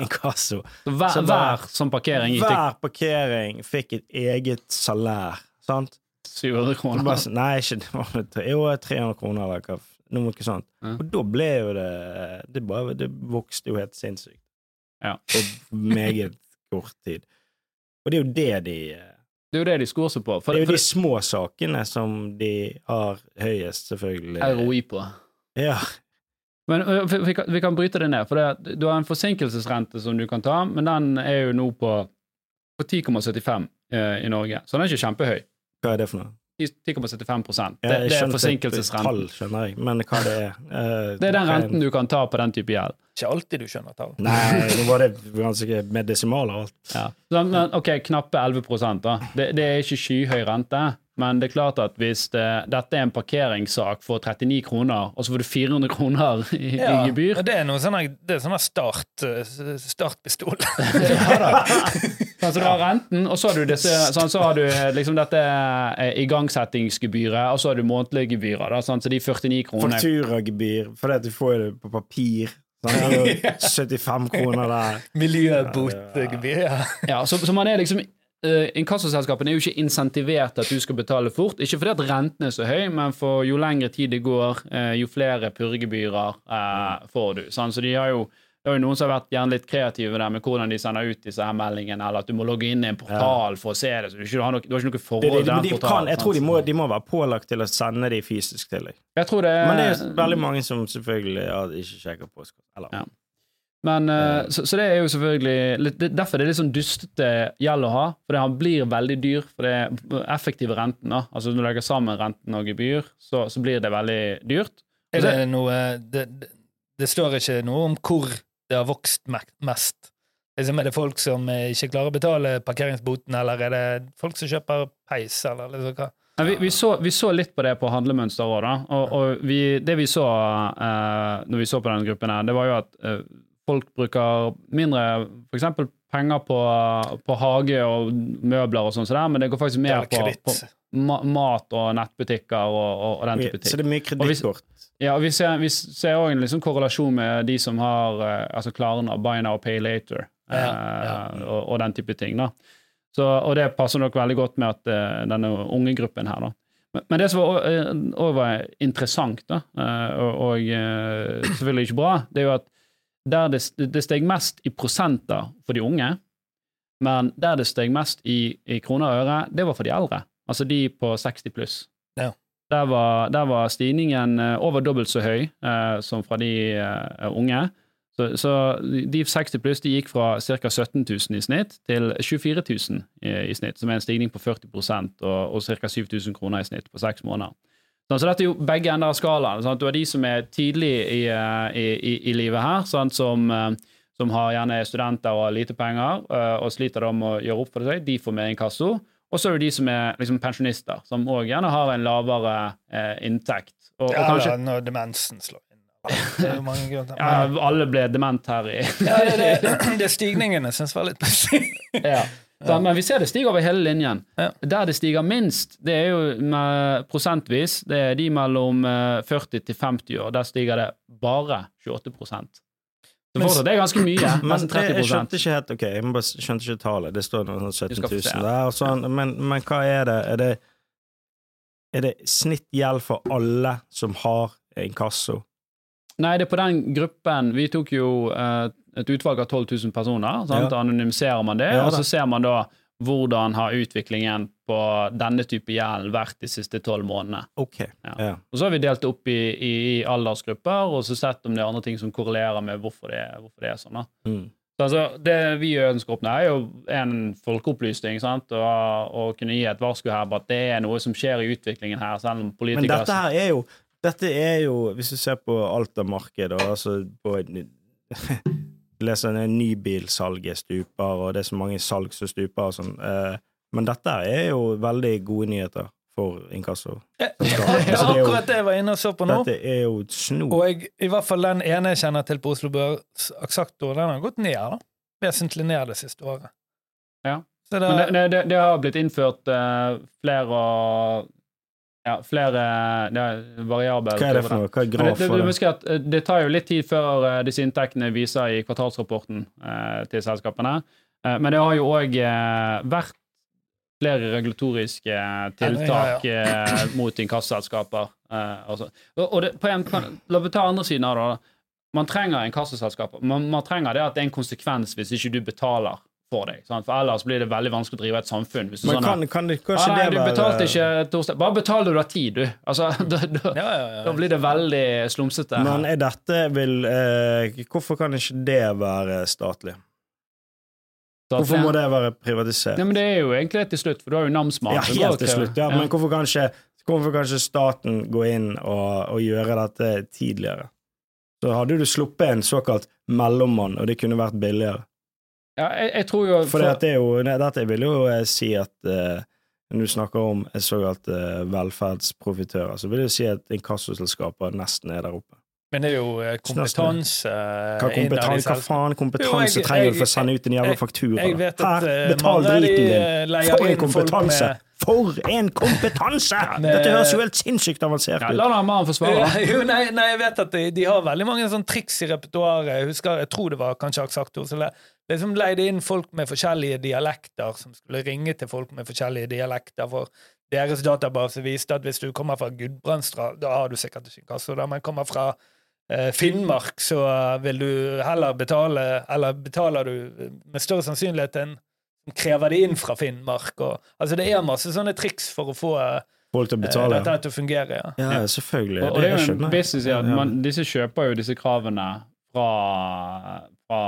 inkasso. Så hver, Så bare- hver sånn parkering gikk Hver parkering fikk et eget salær, sant? 700 kroner. Bare, nei, ikke det var det Jo, 300 kroner eller hva. Noe sånt. Ja. Og da ble jo det Det, bare, det vokste jo helt sinnssykt. Ja. På meget kort tid. Og det er jo det de Det er jo det de skor seg på. For, Det er jo de små sakene som de har høyest, selvfølgelig. ROI på. Ja. Men vi, vi, kan, vi kan bryte det ned. For det, du har en forsinkelsesrente som du kan ta, men den er jo nå på, på 10,75 eh, i Norge. Så den er ikke kjempehøy. Hva er det for noe? 10,75 det, det er forsinkelsesrenten. Tall, skjønner jeg, men hva det er eh, Det er den renten du kan ta på den type gjeld. Ikke alltid du skjønner tall. Nei, nå var det ganske med desimaler og alt. Ja. Så, men, ok, knappe 11 da. Det, det er ikke skyhøy rente, men det er klart at hvis det, dette er en parkeringssak for 39 kroner, og så får du 400 kroner i, i gebyr det er noe sånn det sånn start, eh, startpistol. Sånn, så du har renten, og så har du, disse, sånn, så har du liksom dette eh, igangsettingsgebyret, og så har du månedlige gebyrer. Da, sånn, så de 49 kronene Fakturagebyr, for du får det på papir. Sånn, Det er jo 75 kroner der. Miljøbotgebyr. Ja. Ja, så, så man er liksom uh, Inkassoselskapene er jo ikke insentivert til at du skal betale fort. Ikke fordi at renten er så høy, men for jo lengre tid det går, uh, jo flere purregebyrer uh, får du. Sånn, Så de har jo det er jo noen som har vært gjerne litt kreative der med hvordan de sender ut disse her meldingene, eller at du må logge inn i en portal for å se det. så Du, ikke har, noe, du har ikke noe forhold til den de kan, portalen. jeg tror de må, de må være pålagt til å sende de fysisk til deg. Jeg tror det Men det er veldig mange som selvfølgelig ja, ikke sjekker postkort. Eller Ja. Men, uh, så, så det er jo selvfølgelig litt, det, Derfor er det litt sånn dustete gjeld å ha, for det blir veldig dyr. For det er effektive renten, da. Altså når du legger sammen renten og gebyr, så, så blir det veldig dyrt. Er det noe det, det står ikke noe om hvor det har vokst mest. Liksom, er det folk som eh, ikke klarer å betale parkeringsboten, eller er det folk som kjøper peis, eller liksom hva? Ja, vi, vi, så, vi så litt på det på handlemønster òg, da. Og, og vi, det vi så eh, når vi så på den gruppen, her, det var jo at eh, folk bruker mindre eksempel penger på, på hage og møbler og sånn, så men det går faktisk mer på, på ma mat og nettbutikker og, og, og den type ting. Så det er mye kredittkort. Ja, vi ser, vi ser også en liksom korrelasjon med de som har eh, altså Klarna, Buy Now, Pay Later eh, Ja, ja. Og, og den type ting. da. Så, og det passer nok veldig godt med at eh, denne unge gruppen her. da. Men, men det som eh, også var interessant, da, eh, og, og eh, selvfølgelig ikke bra, det er jo at der det, det steg mest i prosenter for de unge, men der det steg mest i, i kroner og øre, det var for de eldre. Altså de på 60 pluss. Der var, der var stigningen eh, over dobbelt så høy eh, som fra de eh, unge. Så, så de 60 pluss de gikk fra ca. 17 000 i snitt til 24 000 i, i snitt, som er en stigning på 40 og, og ca. 7000 kroner i snitt på seks måneder. Sånn, så dette er jo begge ender av skalaen. Sant? Du har de som er tidlig i, eh, i, i, livet her, sant? Som, eh, som har gjerne studenter og har lite penger og sliter da med å gjøre opp for seg. De får mer inkasso. Og så er det de som er liksom pensjonister, som òg gjerne har en lavere eh, inntekt. Og, og Ja, kanskje når demensen slår inn. Ja, alle ble dement her i Ja, det, det, det stigningene syns var litt pussig. ja. Ja. men vi ser det stiger over hele linjen. Ja. Der det stiger minst, det er jo med, prosentvis, det er de mellom eh, 40 til 50 år. Der stiger det bare 28 Så fortsatt, det er ganske mye. Men det, jeg skjønte ikke helt Ok, jeg må bare skjønte ikke tallet. Det står noe sånn 17 000 se. der. Og sånn, men, men hva er det? Er det Er det snittgjeld for alle som har inkasso? Nei, det er på den gruppen Vi tok jo uh, et utvalg av 12 000 personer. Sant? Ja. Anonymiserer man det, Ja, og så ser man da hvordan har utviklingen på denne type gjeld vært de siste tolv månedene. Okay. Ja. Ja. Og så har vi delt det opp i, i, i aldersgrupper, og så sett om det er andre ting som korrelerer med hvorfor det, hvorfor det er sånn. Mm. Så altså, Det vi ønsker å oppnå, er jo en folkeopplysning, sant? Og, og kunne gi et varsku her på at det er noe som skjer i utviklingen her, selv om politikere Men dette her er jo Dette er jo, hvis du ser på alt av markedet, altså på Leser ned nybilsalget stuper, og det er så mange salg som stuper og sånn. Eh, men dette er jo veldig gode nyheter for inkasso. Ja, det er akkurat det jeg var inne og så på nå. Dette er jo snor. Og jeg, i hvert fall den ene jeg kjenner til på Oslo Børs, Aksaktor, den har gått ned. da. Vesentlig ned det siste året. Ja. Så det, Men det, det, det, har blitt innført uh, flere ja, flere det er variabler. Hva er det for noe? Hva er Men det, graf det, du det? at eh, det tar jo litt tid før eh, disse inntektene viser i kvartalsrapporten eh, til selskapene. Eh, men det har jo òg eh, vært flere regulatoriske tiltak eh, mot inkassoselskaper. Eh, altså. og, og det, på en, la meg ta andre siden av det. Man trenger inkassoselskaper. Man, man trenger det at det er en konsekvens hvis ikke du betaler for deg. Sant? For ellers blir det veldig vanskelig å drive et samfunn. Hvis du Men sånn kan, kan det kanskje ah, nei, det du betalte ikke torsdag. Bare betaler du har tid, du. Altså, da, da, ja, ja, ja. da blir det veldig slumsete. Men er dette vil eh, Hvorfor kan ikke det være statlig? Statlig. Hvorfor må det være privatisert? Ja, men det er jo egentlig det til slutt, for du har jo namsmann. Ja, helt til til- slutt. Ja, Men hvorfor kan ikke, hvorfor kan ikke staten gå inn og, og gjøre dette tidligere? Så hadde du sluppet en såkalt mellommann, og det kunne vært billigere. Ja, jeg, jeg tror jo For dette er jo, nei, dette vil jo eh, si at uh, når du snakker om såkalt uh, velferdsprofitører, så vil det si at inkassoselskaper nesten er der oppe. Men det er jo kompetanse eh, Hva, kompetanse, hva faen kompetanse Jo, jeg- trenger du for å sende ut en jævla jeg- faktura? Jeg vet at Her, betal driten din! For en kompetanse! For en kompetanse! Med- Dette høres jo helt sinnssykt avansert ja, ut. La den mannen få svare. da. Jo, nei, nei, jeg vet at de, de har veldig mange sånne triks i repertoaret. Jeg husker, jeg tror det var kanskje Aksaktor som liksom leide inn folk med forskjellige dialekter, som skulle ringe til folk med forskjellige dialekter. For deres database viste at hvis du kommer fra Gudbrandsdal, da har du sikkert ikke inkasso. Da, men kommer fra eh, Finnmark, så eh, vil du heller betale Eller betaler du med større sannsynlighet enn som krever det inn fra Finnmark. Og, altså Det er masse sånne triks for å få eh, Folk til å betale. dette til å fungere. ja. Ja, selvfølgelig. Og, og det er jo en business i at man, disse kjøper jo disse kravene fra, fra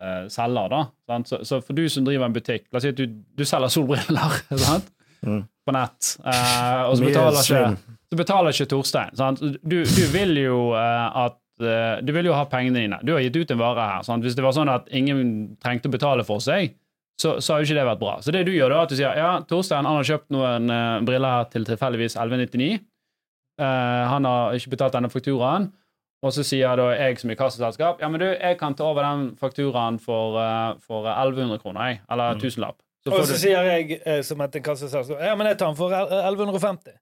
uh, selger, da. Sant? Så, så for du som driver en butikk, la oss si at du, du selger solbriller sant? Mm. på nett, uh, og så betaler, ikke, så betaler ikke Torstein. Sant? Du, du vil jo uh, at du vil jo ha pengene dine. Du har gitt ut en vare her. Sant? Hvis det var sånn at ingen trengte å betale for seg, så, så har jo ikke det vært bra. Så det du gjør da, at du sier ja, Torstein han har kjøpt noen briller her til tilfeldigvis 1199. Eh, han har ikke betalt denne fakturaen. Og så sier da jeg som i kassaselskap ja, men du, jeg kan ta over den fakturaen for, eh, for 1100 kroner, jeg. Eller Mm. tusenlapp. Og så du, sier jeg eh, som et kassaselskap ja, men jeg tar den for 1150.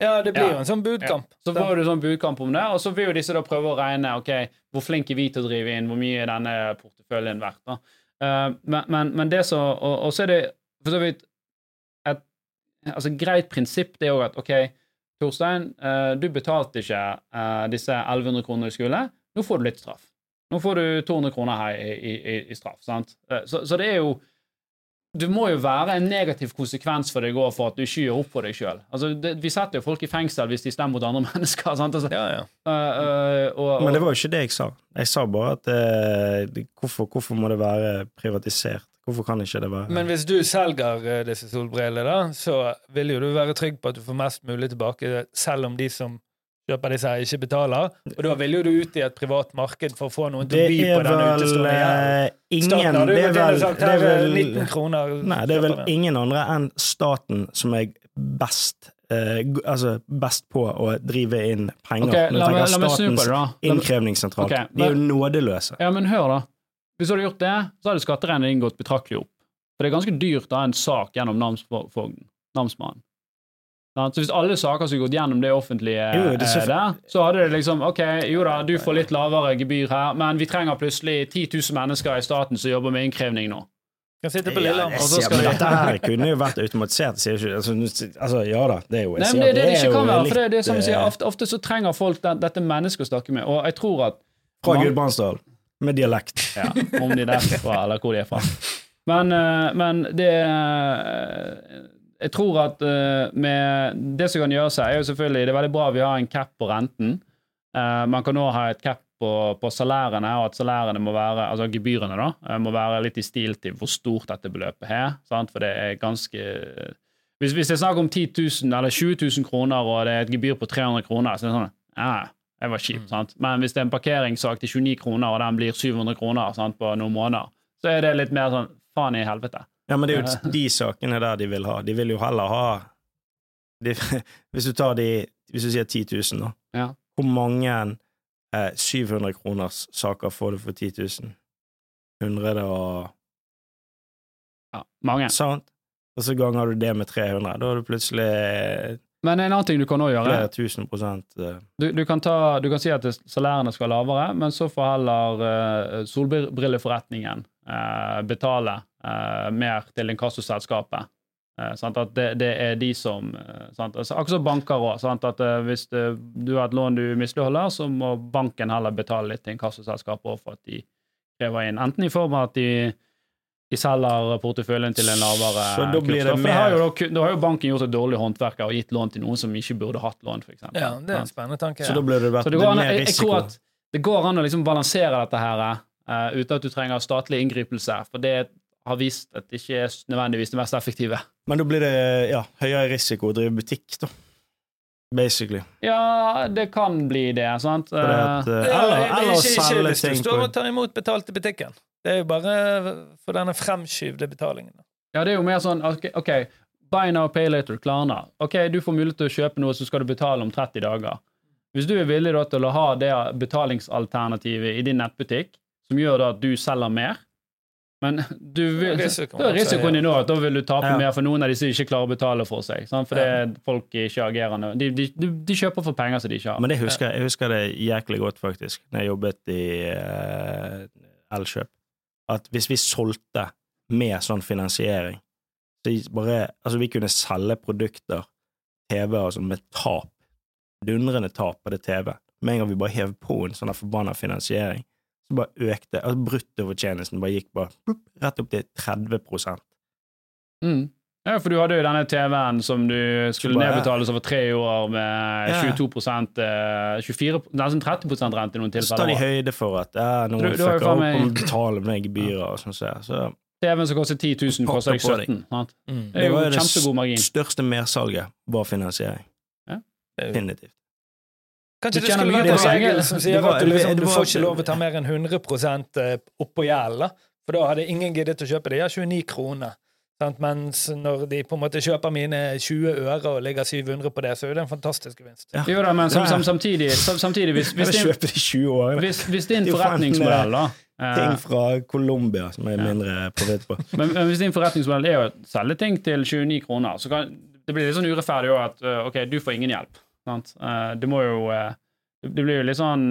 Ja, det blir Ja. jo en sånn budkamp. så får du sånn budkamp om det, og så vil jo disse da prøve å regne ok, hvor flinke er vi til å drive inn, hvor mye er denne porteføljen verdt. da. Eh, men, men, men det så og, så er det for så vidt et altså greit prinsipp, det òg at ok, Torstein, eh, du betalte ikke eh, disse 1100 kronene du skulle. Nå får du litt straff. Nå får du 200 kroner her i, i, i- straff. sant? Eh, Så, så det er jo Du må jo være en negativ konsekvens for deg òg for at du ikke gjør opp for deg sjøl. Altså, det- vi setter jo folk i fengsel hvis de stemmer mot andre mennesker. sant? Altså, Ja, ja. Uh, uh, og, Men det var jo ikke det jeg sa. Jeg sa bare at uh, hvorfor, hvorfor må det være privatisert? Hvorfor kan ikke det være Men hvis du selger eh, disse solbrillene, da, så vil jo du være trygg på at du får mest mulig tilbake, selv om de som kjøper disse her, ikke betaler. Og da vil jo du ut i et privat marked for å få noen til å by på denne utestående gjelden. eh, ingen Staten hadde Det er vel, sagt det er vel 19 kroner. Nei, det er vel ingen andre enn staten som er best Uh, altså best på å drive inn penger. Okay, la, meg- la meg snu på Statens det, da. La meg- innkrevningssentral. Ok, De er jo nådeløse. Ja, men hør, da. Hvis du hadde gjort det, så hadde skatteregningen gått betraktelig opp. For det er ganske dyrt å ha en sak gjennom namsfogden. Namsmannen. Så hvis alle saker skulle gått gjennom det offentlige Jo, det er så- eh, der, så hadde det liksom Ok, jo da, du får litt lavere gebyr her, men vi trenger plutselig 10 000 mennesker i staten som jobber med innkrevning nå. Kan sitte på Ja, Lillehammer. jeg og så skal men dette her kunne jo vært automatisert. sier ikke. Altså, altså, ja da, det er jo Nei, men det det det er ikke kan være. For det er det som sier, eh, ofte, ofte så trenger folk den, dette mennesket å snakke med, og jeg tror at Fra Gudbrandsdal. Med dialekt. Ja, om de er derfra, eller hvor de er fra. Men, eh, men det eh, Jeg tror at eh, med Det som kan gjøre seg, er jo selvfølgelig Det er veldig bra vi har en cap på renten. Man kan òg ha et cap på, på salærene, og at salærene må være altså gebyrene da, må være litt i stil til hvor stort dette beløpet er. Sant? For det er ganske hvis, hvis det er snakk om 10 000 eller 20 000 kroner, og det er et gebyr på 300 kroner, så er det sånn ja, det var kjipt. sant? Men hvis det er en parkeringssak til 29 kroner, og den blir 700 kroner sant, på noen måneder, så er det litt mer sånn faen i helvete. Ja, men det er jo de sakene der de vil ha. De vil jo heller ha de, Hvis du tar de Hvis du sier 10 000, da. Ja. Hvor mange eh, 700 kroners saker får du for 10 000? 100 og Ja, mange. Sant? Og så ganger du det med 300. Da er du plutselig Men en annen ting du kan òg gjøre er, tusen prosent eh, du, du, kan ta, du kan si at salærene skal lavere, men så får heller uh, solbrilleforretningen uh, betale uh, mer til inkassoselskapet. Uh, sant? At det, det er de som sant? Altså, Akkurat som banker òg. Hvis det, du har et lån du misligholder, så må banken heller betale litt til inkassoselskapet for at de krever inn. Enten i form av at de, de selger porteføljen til en lavere Så kurs. da har, mer- jo, da da har jo banken gjort et dårlig håndverk og gitt lån til noen som ikke burde hatt lån, f.eks. Ja, det er en spennende tanke. Så da blir det, vært, det an, mer jeg, jeg risiko. tror at det går an å liksom balansere dette her uh, uten at du trenger statlig inngripelse, for det har vist at det ikke er nødvendigvis det mest effektive. Men da blir det ja, høyere risiko å drive butikk, da. Basically. Ja, det kan bli det, sant? At, Eh, eh, Ja, eller, er å selge ting hvis du ting står og tar imot betalt i butikken. Det er jo bare for denne fremskyvde betalingen. ja, det er jo mer sånn OK, okay buy now, pay later, Klarna. OK, du får mulighet til å kjøpe noe, så skal du betale om 30 dager. Hvis du er villig da til å ha det betalingsalternativet i din nettbutikk, som gjør da at du selger mer men du vil, risikoen da er risikoen din nå at da vil du tape Ja. mer for noen av disse ikke klarer å betale for seg. Sant? For det er folk ikke agerende. De, de, de, de kjøper for penger som de ikke har. Men det husker, jeg- husker det jæklig godt, faktisk, når jeg jobbet i uh, Elkjøp. At hvis vi solgte med sånn finansiering så vi bare, Altså, vi kunne selge produkter, TV, altså med tap. Dundrende tap på det TV. Med en gang vi bare hev på en sånn forbanna finansiering, så bare økte altså Bruttofortjenesten bare gikk bare plup, rett opp til 30 Mm. Ja, for du hadde jo denne TV-en som du skulle bare- nedbetales over tre år med Ja. 22 eh, 24, nesten 30 rente i noen Så tar de høyde for at ja, noen du har fucker opp meg- og betaler med gebyrer og sånn. Så, så TV-en som koster 10 000, koster deg Pakker på deg. 17. Sant? Mm. Det er jo var det kjempegod margin. største mersalget var finansiering. Det er Definitivt. Kanskje Du det skulle vært en regel som sier var- at du, liksom, du får ikke lov å ta mer enn 100% oppå gjeld. For da hadde ingen giddet å kjøpe det. Jeg har 29 kroner. Sant? Mens når de på en måte kjøper mine 20 øre og ligger 700 på det, så er det en fantastisk gevinst. Ja. Jo da, men sam, sam, samtidig, sam, samtidig hvis, hvis, din, kjøper det i 20 år. hvis, hvis din forretningsmodell da eh, Ting fra Colombia som er mindre profitt på. Men, men hvis din forretningsmodell er å selge ting til 29 kroner, så kan det blir litt sånn urettferdig òg at uh, ok, du får ingen hjelp. Sant? Uh, det må jo uh, Det blir jo litt sånn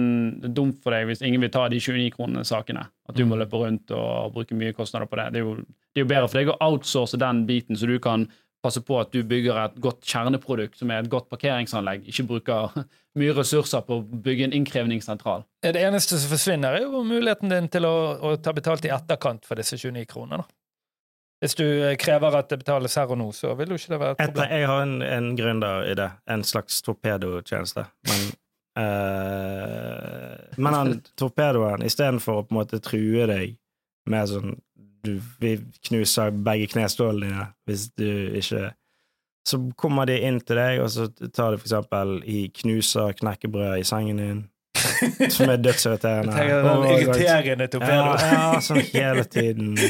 dumt for deg hvis ingen vil ta de 29 kronene sakene. At du må løpe rundt og bruke mye kostnader på det. Det er jo, det er jo bedre for deg å outsource den biten, så du kan passe på at du bygger et godt kjerneprodukt som er et godt parkeringsanlegg, ikke bruker mye ressurser på å bygge en innkrevningssentral. Det eneste som forsvinner, er jo muligheten din til å, å ta betalt i etterkant for disse 29 kronene. Hvis du eh, krever at det betales her og nå, så vil jo ikke det være et problem. jeg har en, en det. En slags torpedotjeneste. Men uh, Men han torpedoen, istedenfor å på en måte true deg med sånn Du Vi knuser begge knestålene dine hvis du ikke Så kommer de inn til deg, og så tar de for eksempel i knuser knekkebrød i sengen din, som er dødsirriterende. Den irriterende torpedoen. Ja, ja, sånn hele tiden.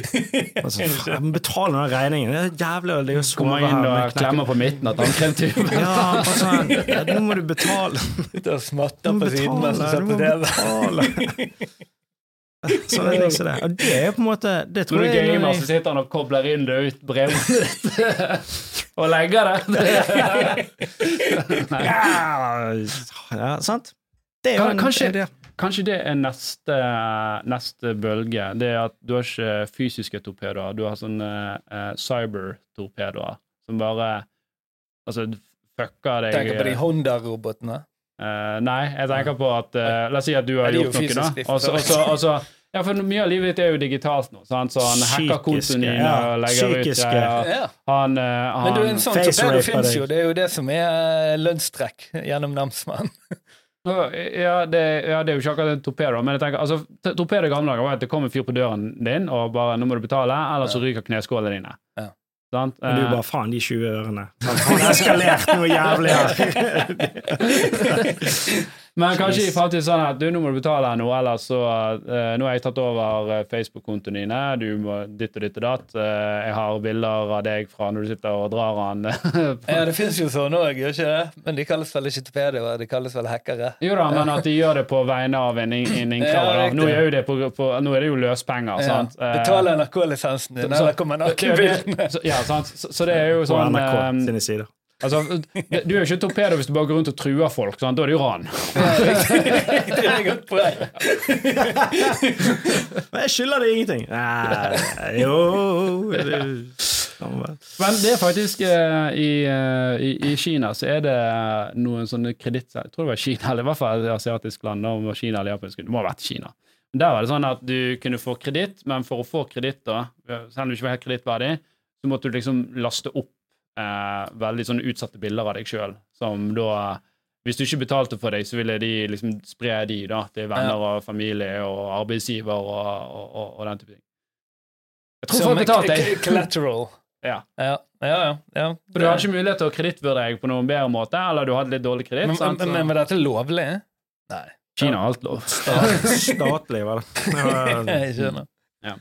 Altså, faen, betal den regningen. Det er jævlig det er jo å Kommer inn og med klemmer på midten av tannkremtuben. Ja, sånn, ja, nå må du betale. Sitter og smatter på siden mens du ser på TV. Så det er som det. Og det er på en måte Det tror Når du jeg er gamer, så sitter han og kobler inn det ut brevet ditt. og legger det. Ja, sant? Det er jo en kanskje- idé. Kanskje det er neste, neste bølge. Det er at du har ikke fysiske torpedoer, du har sånne uh, cyber-torpedoer som bare Altså, fucker deg Tenker på de Honda-robotene. Uh, nei, jeg tenker på at uh, La oss si at du har gjort noe, da. Også, også, Og så- så og så- og så- ja, for mye av livet ditt er jo digitalt nå. Sant? Så han hacker kontoen din ja. og legger ut Psykiske. ut Ja. Han, uh, han Men du, en sånn torpedo fins jo. Det er jo det som er eh, lønnstrekk gjennom namsmannen. ja, det, ja, det er jo ikke akkurat en torpedo, men jeg tenker, altså, torpedo i gamle dager var at det kom en fyr på døren din og bare 'Nå må du betale, eller så ryker kneskålene dine'. Ja. Sant? Men du Eh, bare faen, de 20 ørene. Han har eskalert noe jævlig her. Men kanskje i framtiden sånn at du, nå må du betale noe, ellers så uh, Nå har jeg tatt over eh, Facebook-kontoen dine, du må ditt og ditt og datt. Uh, jeg har bilder av deg fra når du sitter og drar han. Ja, det fins jo sånn òg, gjør ikke det? Men de kalles vel ikke torpedoer, de kalles vel hackere. jo da, men at de gjør det på vegne av en, en innklager. Ja, nå, gjør er det på, på, nå er det jo løspenger, Ja. sant? Uh, Betal NRK-lisensen din, eller kommer nakenbildene. Ja, sant? Så, så det er jo På sånn NRK eh, sine sider. Altså, Du er jo ikke torpedo hvis du bare går rundt og truer folk. Sånn. Da er det jo ran. Men jeg skylder deg ingenting. Nei, jo det- Men det er faktisk eh, i, eh, i, I Kina så er det noen sånne kreditt... Jeg tror det var Kina, eller i hvert fall et asiatisk land. om Kina eller Japan, Det må ha vært Kina. Men Der var det sånn at du kunne få kreditt, men for å få kreditt, selv om du ikke var helt kredittverdig, så måtte du liksom laste opp eh, veldig sånne utsatte bilder av deg sjøl, som da hvis du ikke betalte for deg, så ville de liksom spre de da, til venner og familie og arbeidsgiver og, og, og, og den type ting. Jeg tror folk betalte deg. Collateral. Ja. Ja, ja, ja. ja. For du hadde ikke mulighet til å kredittvurdere deg på noen bedre måte, eller du hadde litt dårlig kreditt. men, men, men var dette lovlig? Nei. Kina har alt lov. Statlig, vel. Jeg skjønner. Ja.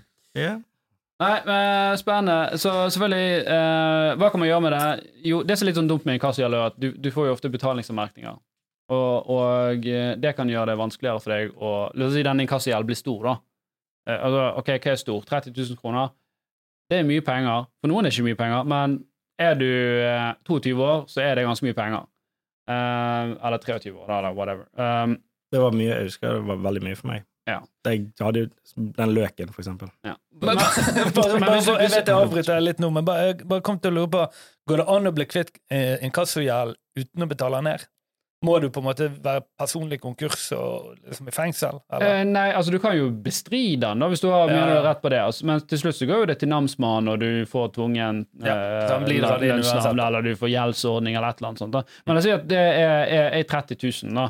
Nei, men spennende. Så selvfølgelig, eh, hva kan man gjøre med det? Jo, det som er litt sånn dumt med inkassogjeld, er at du, du får jo ofte betalingsanmerkninger. Og, og eh, det kan gjøre det vanskeligere for deg å La oss si denne inkassogjeld blir stor, da. Eh, altså, ok, hva er stor? 30 000 kroner? Det er mye penger. For noen er det ikke mye penger, men er du eh, 22 år, så er det ganske mye penger. Eh, eller 23 år, da, eller whatever. Um, Det var mye, jeg husker det var veldig mye for meg. Ja. Jeg hadde jo den løken, for eksempel. ja. Men, bare, bare, bare, jeg vet jeg avbryter litt nå, men bare, jeg bare kom til å lure på Går det an å bli kvitt eh, inkassogjeld uten å betale ned? Må du på en måte være personlig konkurs og liksom i fengsel? Eller? Eh, nei, altså du kan jo bestride den, da, hvis du har Ja, du ja. rett på det. Altså, men til slutt så går jo det til namsmannen, og du får tvungen Ja, eh, så han blir dratt inn lønnsnavn, eller du får gjeldsordning, eller et eller annet sånt. Da. Men jeg sier at det er, er, er 30 000, da.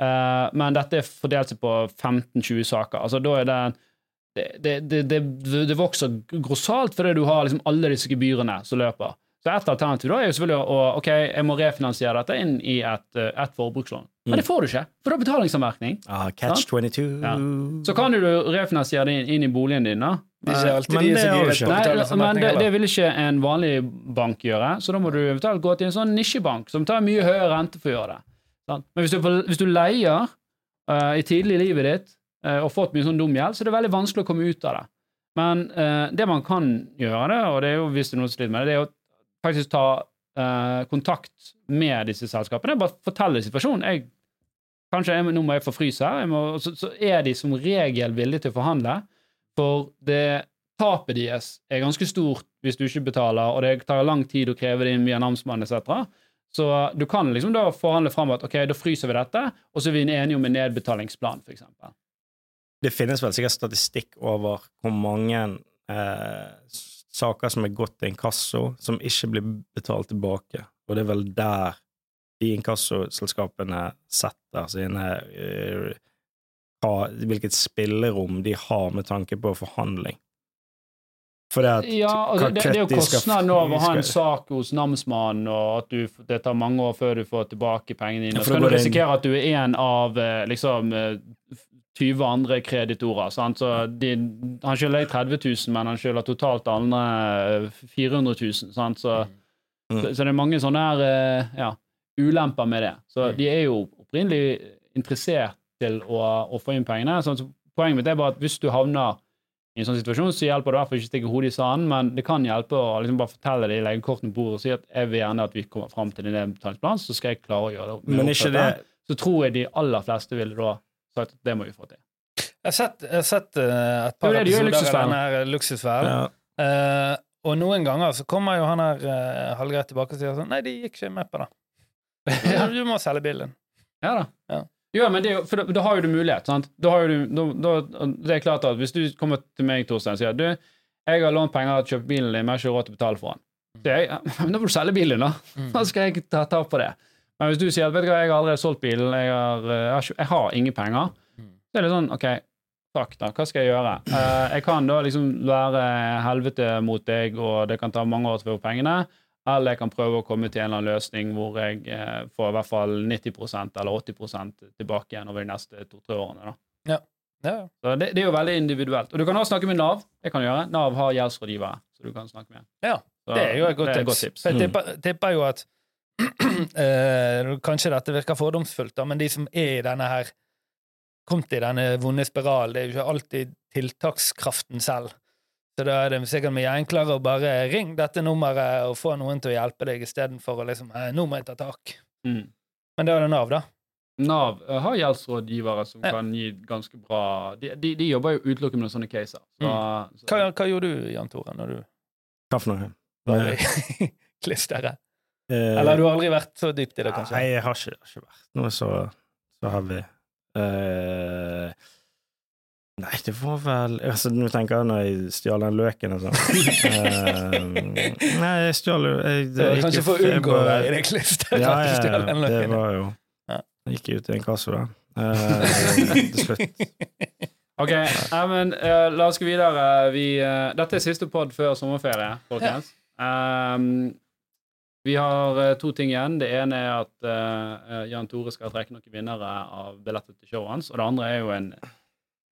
Eh, men dette er fordelt seg på 15-20 saker. Altså da er det det, det, det, det, vokser grossalt fordi du har liksom alle disse gebyrene som løper. Så et alternativ da er jo selvfølgelig å ok, jeg må refinansiere dette inn i et, eh, et forbrukslån. Men det får du ikke, for da er betalingsanmerkning. Ah, catch 22. Ja. Så kan du refinansiere det inn, inn i boligen din, da. Det er ikke alltid men de det har ikke. Nei, men det, det vil ikke en vanlig bank gjøre, så da må du eventuelt gå til en sånn nisjebank som tar mye høyere rente for å gjøre det. Men hvis du, hvis du leier uh, i tidlig i livet ditt uh, og fått mye sånn dum gjeld, så er det veldig vanskelig å komme ut av det. Men uh, det man kan gjøre, og det er jo hvis det er noen som sliter med det, det er å faktisk ta kontakt med disse selskapene. Bare fortelle situasjonen. Jeg, kanskje jeg, nå må jeg få fryse her, så, så er de som regel villige til å forhandle. For det tapet deres er ganske stort hvis du ikke betaler, og det tar lang tid å kreve det inn via namsmann etc. Så du kan liksom da forhandle fram at ok, da fryser vi dette, og så er vi enige om en nedbetalingsplan, f.eks. Det finnes vel sikkert statistikk over hvor mange eh, saker som er gått til inkasso, som ikke blir betalt tilbake. Og det er vel der de inkassoselskapene setter sine hva, Hvilket spillerom de har med tanke på forhandling. For det at Ja, altså, det, det er jo kostnaden over å ha en sak hos namsmannen, og at du, det tar mange år før du får tilbake pengene dine. Ja, så kan du risikere at du er en av eh, liksom eh, 20 andre kreditorer. Sant? Så de, han skylder deg 30 000, men han skylder totalt andre eh, 400 000. Sant? Så, Mm. så, så det er mange sånne her, eh, ja, ulemper med det. Så Mm. de er jo opprinnelig interessert til å, å få inn pengene. Så poenget mitt er bare at hvis du havner i en sånn situasjon så hjelper det i hvert fall ikke å stikke hodet i sanden, men det kan hjelpe å liksom bare fortelle det, legge kortene på bordet og si at jeg vil gjerne at vi kommer fram til en nedbetalingsplan, så skal jeg klare å gjøre det. Men ikke det. Så tror jeg de aller fleste ville da sagt at det må vi få til. Jeg har sett, jeg har sett eh, et par Det det i episoder av denne her Luksusfellen. ja. Uh, og noen ganger så kommer jo han her uh, halvgreit tilbake og sier sånn Nei, de gikk ikke med på det. Ja. Du må selge bilen. Ja da. Ja. Ja, men det for da, da har jo du mulighet. sant? Da har jo du, da, da, det er klart at Hvis du kommer til meg Torstein, og sier du, jeg har lånt penger til å kjøpe bilen din, men jeg har ikke råd til å betale for den. Jeg, da må du selge bilen, da. Mm. Da skal jeg ta tap på det. Men hvis du sier at vet du hva, jeg har allerede solgt bilen, jeg har, eh, jeg har, jeg har ingen penger, Mm. så er det sånn OK, takk, da. Hva skal jeg gjøre? Uh, jeg kan da liksom være helvete mot deg, og det kan ta mange år til å få pengene. Eller jeg kan prøve å komme til en eller annen løsning hvor jeg eh, får i hvert fall 90% eller 80 tilbake igjen over de neste to-tre årene. da. Ja. Så det, det er jo veldig individuelt. Og du kan også snakke med Nav. Det kan du gjøre. Nav har gjeldsrådgivere. så du kan snakke med. Ja, Så Det er jo et godt et godt tips. Jeg Mm. tipper, tipper jo at eh, Kanskje dette virker fordomsfullt, da, men de som er i denne her kommet i denne vonde spiralen, det er jo ikke alltid tiltakskraften selv. Så da er det sikkert mye enklere å bare ringe dette nummeret og få noen til å hjelpe deg, istedenfor å liksom eh, 'Nå må jeg ta tak'. Mm. Men da er det Nav, da. Nav eh, har gjeldsrådgivere som Ja. kan gi ganske bra De, de, de jobber jo utelukkende med sånne caser. Så, så, Hva, hva gjorde du, Jan Tore, når du Hva for noe? var i klisteret? Eh, Eller har du aldri vært så dypt i det, kanskje? Nei, jeg har ikke, har ikke vært noe så, så heavy. Eh, nei, det var vel altså, Nå tenker jeg når jeg stjal den løken og sånn. uh, nei, jeg stjal jo jeg- Det var kanskje for å unngå å være i det klisteret. Ja, ja, ja, det var jo Jeg gikk ut i en kasse, da. Eh, til slutt. Ok, ja, men uh, la oss gå videre. Vi, uh, dette er siste pod før sommerferie, folkens. Um, vi har to ting igjen. Det ene er at Jan Tore skal trekke noen vinnere av billetter til showet hans. Og det andre er jo en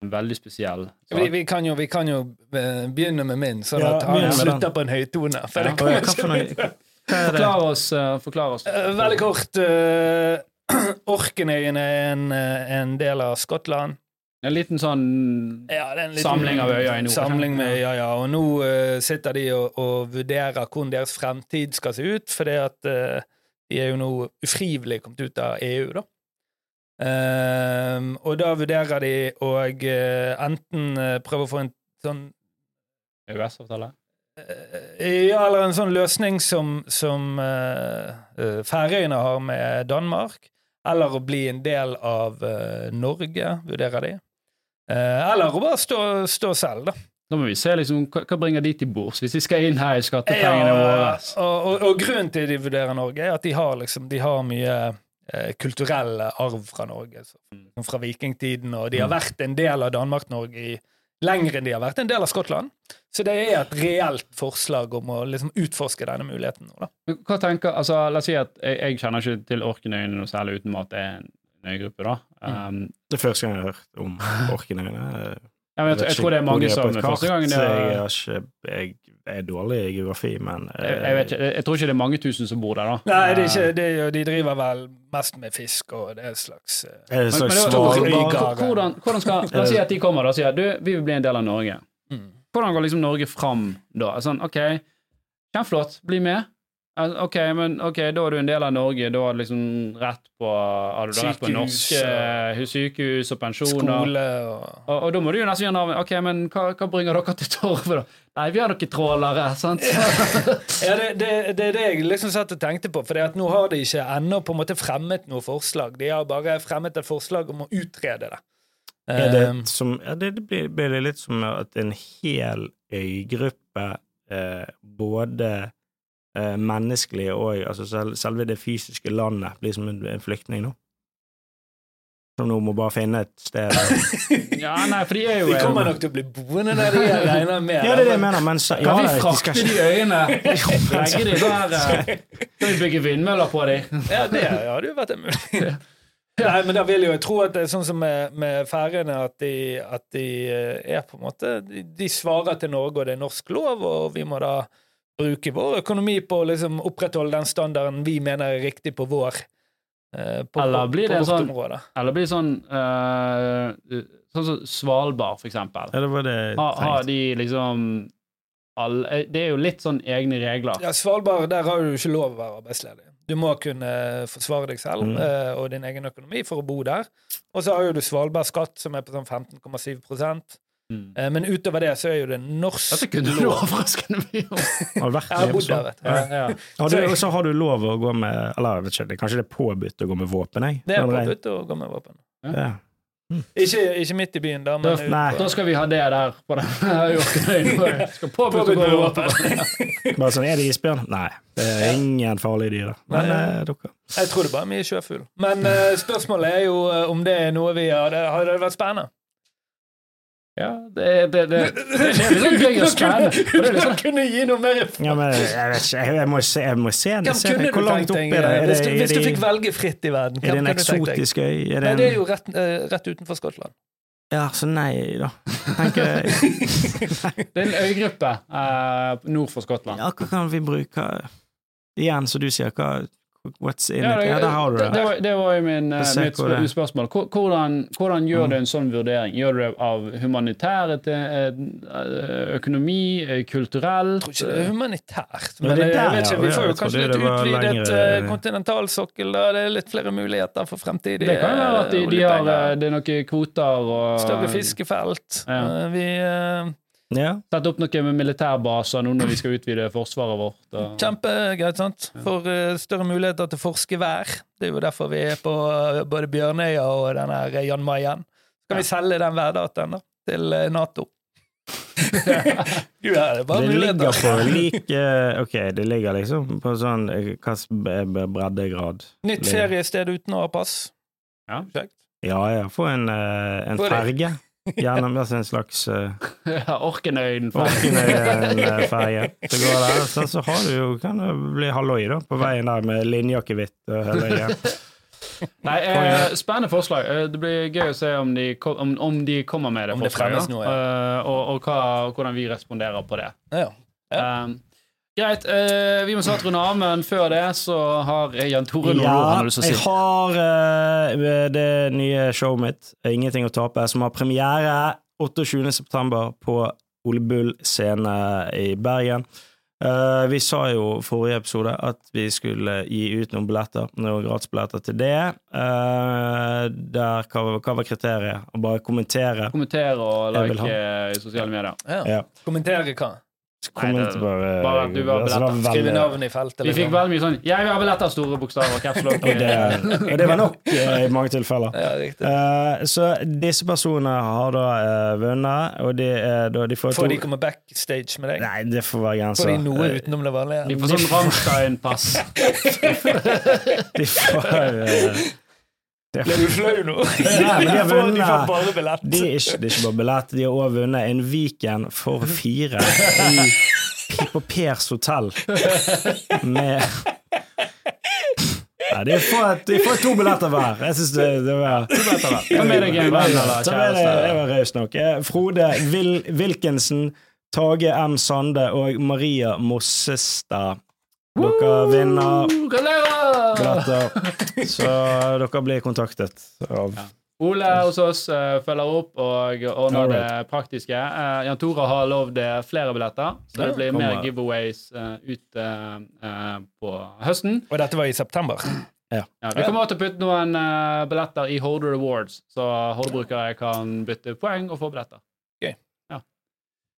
veldig spesiell. Vi, vi, kan jo, vi kan jo eh, begynne med min, sånn Ja, at han slutter på en høytone. For Ja. det? Forklar oss. eh, forklar oss. Eh, Veldig kort. Uh, Orknøyene er en, en del av Skottland. En liten sånn Ja, det er en liten Samling av øyer i nord, Samling med øyer, ja. Og nå sitter de og, og vurderer hvordan deres fremtid skal se ut, fordi at de er jo nå ufrivillig kommet ut av EU, da. Ehm, og da vurderer de å uh, enten eh, prøve å få en sånn EØS-avtale. Eh, Ja, eller en sånn løsning som, som Færøyene har med Danmark. Eller å bli en del av Norge, vurderer de. Eller å bare stå, stå selv, da. Da må vi se liksom, hva, hva bringer de til bords, hvis de skal inn her i skattepengene våre. og, og, og grunnen til de vurderer Norge, er at de har, liksom, de har mye kulturell arv fra Norge. Så, fra vikingtiden, og de har vært en del av Danmark-Norge i lenger enn de har vært en del av Skottland. Så det er et reelt forslag om å liksom, utforske denne muligheten nå, da. Hva tenker, altså, La oss si at jeg, jeg kjenner ikke til Orknøyene noe særlig uten at det er en øygruppe. da. Um, Det er første gang jeg har hørt om Orknøyene. Jeg, jeg, jeg, tror det er mange som er første gangen det Jeg, er, ikke, jeg, jeg er dårlig i geografi, men eh, jeg, jeg, vet ikke, jeg tror ikke det er mange tusen som bor der, da. Nei, det er ikke, det, er de driver vel mest med fisk, og det et slags eh, Er det slags svalbard? hvordan, hvordan skal, La oss si at de kommer da, og sier du, vi vil bli en del av Norge. mm. Hvordan går liksom Norge fram da? Sånn, OK, kjempeflott, bli med. Eh, OK, men okay, da er du en del av Norge. Da har du liksom rett på Har du rett på norske og, sykehus og pensjoner? skole og Og, og da må du jo nesten gjøre navn. Ok, men hva, hva bringer dere til torvet, da? Nei, vi har noen trålere, sant? Ja, det, det, det er det jeg liksom satt og tenkte på. For nå har de ikke ennå på en måte fremmet noe forslag. De har bare fremmet et forslag om å utrede det. Er det, Um, som, ja, det, det blir, blir det litt som at en hel øygruppe, eh, både eh, menneskelig og altså selv, selve det fysiske landet, blir som en, en flyktning nå? Som nå må bare finne et sted ja, nei, for de er jo de kommer nok til å bli boende der de er, regner med. Ja, det er det jeg mener, men så- ja, Kan vi de skal frakte ikke- de øyene? Legge de der eh, Kan vi bygge vindmøller på de? Ja, det hadde jo vært en mulighet. Nei, men da vil jeg jo tro at det er sånn som med, med Færøyene, at, de, at de eh, er på en måte de, de svarer til Norge, og det er norsk lov, og vi må da bruke vår økonomi på å liksom opprettholde den standarden vi mener er riktig på vår eh, på, Eller blir på, det sånn-. Eller blir det sånn uh, Sånn som Svalbard, for eksempel. Ja, det var det Har, har de liksom alle, Det er jo litt sånn egne regler. Ja, Svalbard, der har du ikke lov å være arbeidsledig. Du må kunne forsvare deg selv Mm. eh, og din egen økonomi for å bo der. Og så har jo du Svalbard-skatt, som er på sånn 15,7 Mm. eh, Men utover det så er jo det norsk Dette kunne du overraskende mye om. Har du vært Jeg har med der, sånn? vet. Ja, ja. Og så har du lov å gå med Eller jeg vet ikke, kanskje det er påbudt å gå med våpen? Jeg. Det er påbudt å gå med våpen. Ja. Ikke, ikke midt i byen, da, men Da- nei. Da skal vi ha det der på den. Skal påbudt å gå med våpen. Bare sånn, Er det isbjørn? Nei, det er ingen farlige dyr der. Men Nei. eh, dere Jeg tror det bare er mye sjøfugl. Men eh, spørsmålet er jo om det er noe vi har Hadde det vært spennende? Ja, det, det, det, det, det er litt sånn gøy er litt sånn kunne gi noe mer Ja, men jeg vet ikke, jeg, jeg må se, jeg må se det. Hvem Se Hvor langt opp er det? Er det, hvis, du, fikk velge fritt i verden? er det Hvem en kunne du tenkt deg? eksotisk øy? Er det Nei, det er jo rett, eh, rett utenfor Skottland. Ja, så nei, da. Tenker jeg. Det er en øygruppe uh, nord for Skottland. Ja, hva kan vi bruke Igjen, så du sier, hva What's in Ja, it? Ja, der har du det, det, det. var, det var jo min, eh, mitt det- spørsmål. Hvordan, hvordan gjør Mm. du en sånn vurdering? Gjør du det av humanitære eh, økonomi, eh, kulturelt? Jeg tror ikke det er humanitært. Men Men det jeg der, vet ikke, vi får jo kanskje litt utvidet kontinentalsokkel. da. Det er litt flere muligheter for fremtidige Det kan være at de, de har, det er noen kvoter og Større fiskefelt. Ja. Vi Ja. Sette opp noe med militærbaser nå når vi skal utvide forsvaret vårt. Og... Kjempegreit, sant? For uh, større muligheter til forske vær. Det er jo derfor vi er på uh, både Bjørnøya og den her Jan Mayen. Kan vi selge den værdataen da, til uh, Nato? ja, det bare Det ligger på lik eh, Ok, det ligger liksom på sånn b- breddegrad? Nytt feriested uten å ha pass. Ja. Ja, ja. Få en, en ferge. Gjennom altså en slags uh, Ja, Orkenøyen. Orkenøyen-ferge. Så går der, så, så har du jo Kan det bli halloi, da, på veien der med linjakevitt og hele greia. Nei, eh, Spennende forslag. Eh, Det blir gøy å se om de, kom, om, om de kommer med det Om det forslaget. fremmes noe, Eh, og og hva, hvordan vi responderer på det. Ja. Eh, greit. eh, vi må snart runde av, men før det så har Jan Tore noe Ja, han har lyst til å jeg har eh, det nye showet mitt, Ingenting å tape, som har premiere 28. september på Ole Bull scene i Bergen. Eh, vi sa jo forrige episode at vi skulle gi ut noen billetter, noen gratisbilletter til det. Eh, der, hva, hva var kriteriet? Å bare kommentere. Kommentere og like i sosiale medier. Ja. Ja. Kommentere hva? Komment det- bare, bare at du var altså, billetter. Skrive navn i feltet. Vi fikk liksom. veldig mye sånn 'Jeg vil ha billetter', store bokstaver. Caps lock. Og det, og det var nok eh, i mange tilfeller. Ja. Eh, så disse personene har da uh, vunnet, og de, uh, da, de får Får de komme backstage med deg? Nei, det får være Får de noe utenom det vanlige? De får sånn Rammstein-pass. De får Ble du flau nå? Nei, de har vunnet. De får bare billett. de er ikke, det er ikke bare billett, de har òg vunnet en Viken for fire i, på Pers hotell med Nei, de får, de får to billetter hver. Jeg syns det, det var Ta med deg en venn eller kjæreste. Var nok. Eh, Frode Vil Wilkinson, Tage M. Sande og Maria Mossestad. Dere vinner Gratulerer! så dere blir kontaktet av Ole hos oss eh, følger opp og ordner Alright. det praktiske. Eh, Jan Tore har lovd eh, flere billetter, så det blir kommer. mer giveaways ute ut eh, eh, på høsten. Og dette var i september. Ja, vi kommer til å putte noen uh, billetter i Holder Awards, så Holder-brukere kan bytte poeng og få billetter. Gøy. Ja.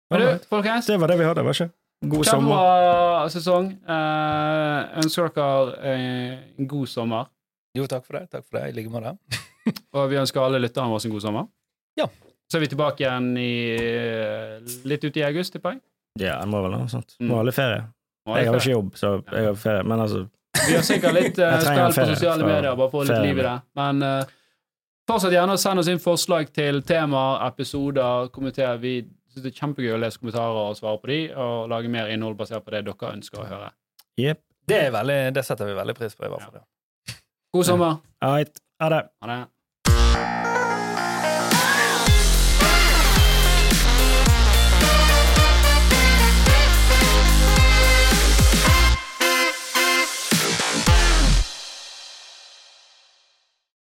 Men du, folkens, Det var det vi hadde, var ikke? God sommer. kjempebra sesong. Eh, ønsker dere eh, en god sommer, Jo, takk for det. Takk for det. I like måte. og vi ønsker alle lytterne våre en god sommer. Ja. Så er vi tilbake igjen i eh, litt ut i august, tipper jeg. Ja, det må vel noe sånt. Mm. Må litt ferie. Og Jeg har ikke jobb, så jeg har ferie. Men altså Vi har sikkert litt uh, stell på sosiale medier, bare få litt liv i det. Men eh, fortsett gjerne å sende oss inn forslag til temaer, episoder, kommenter. Vi synes det er kjempegøy å lese kommentarer og svare på de, og lage mer innhold basert på det dere ønsker å høre. Yep. Det, er veldig, det setter vi veldig pris på, i hvert fall. God sommer. Ha det.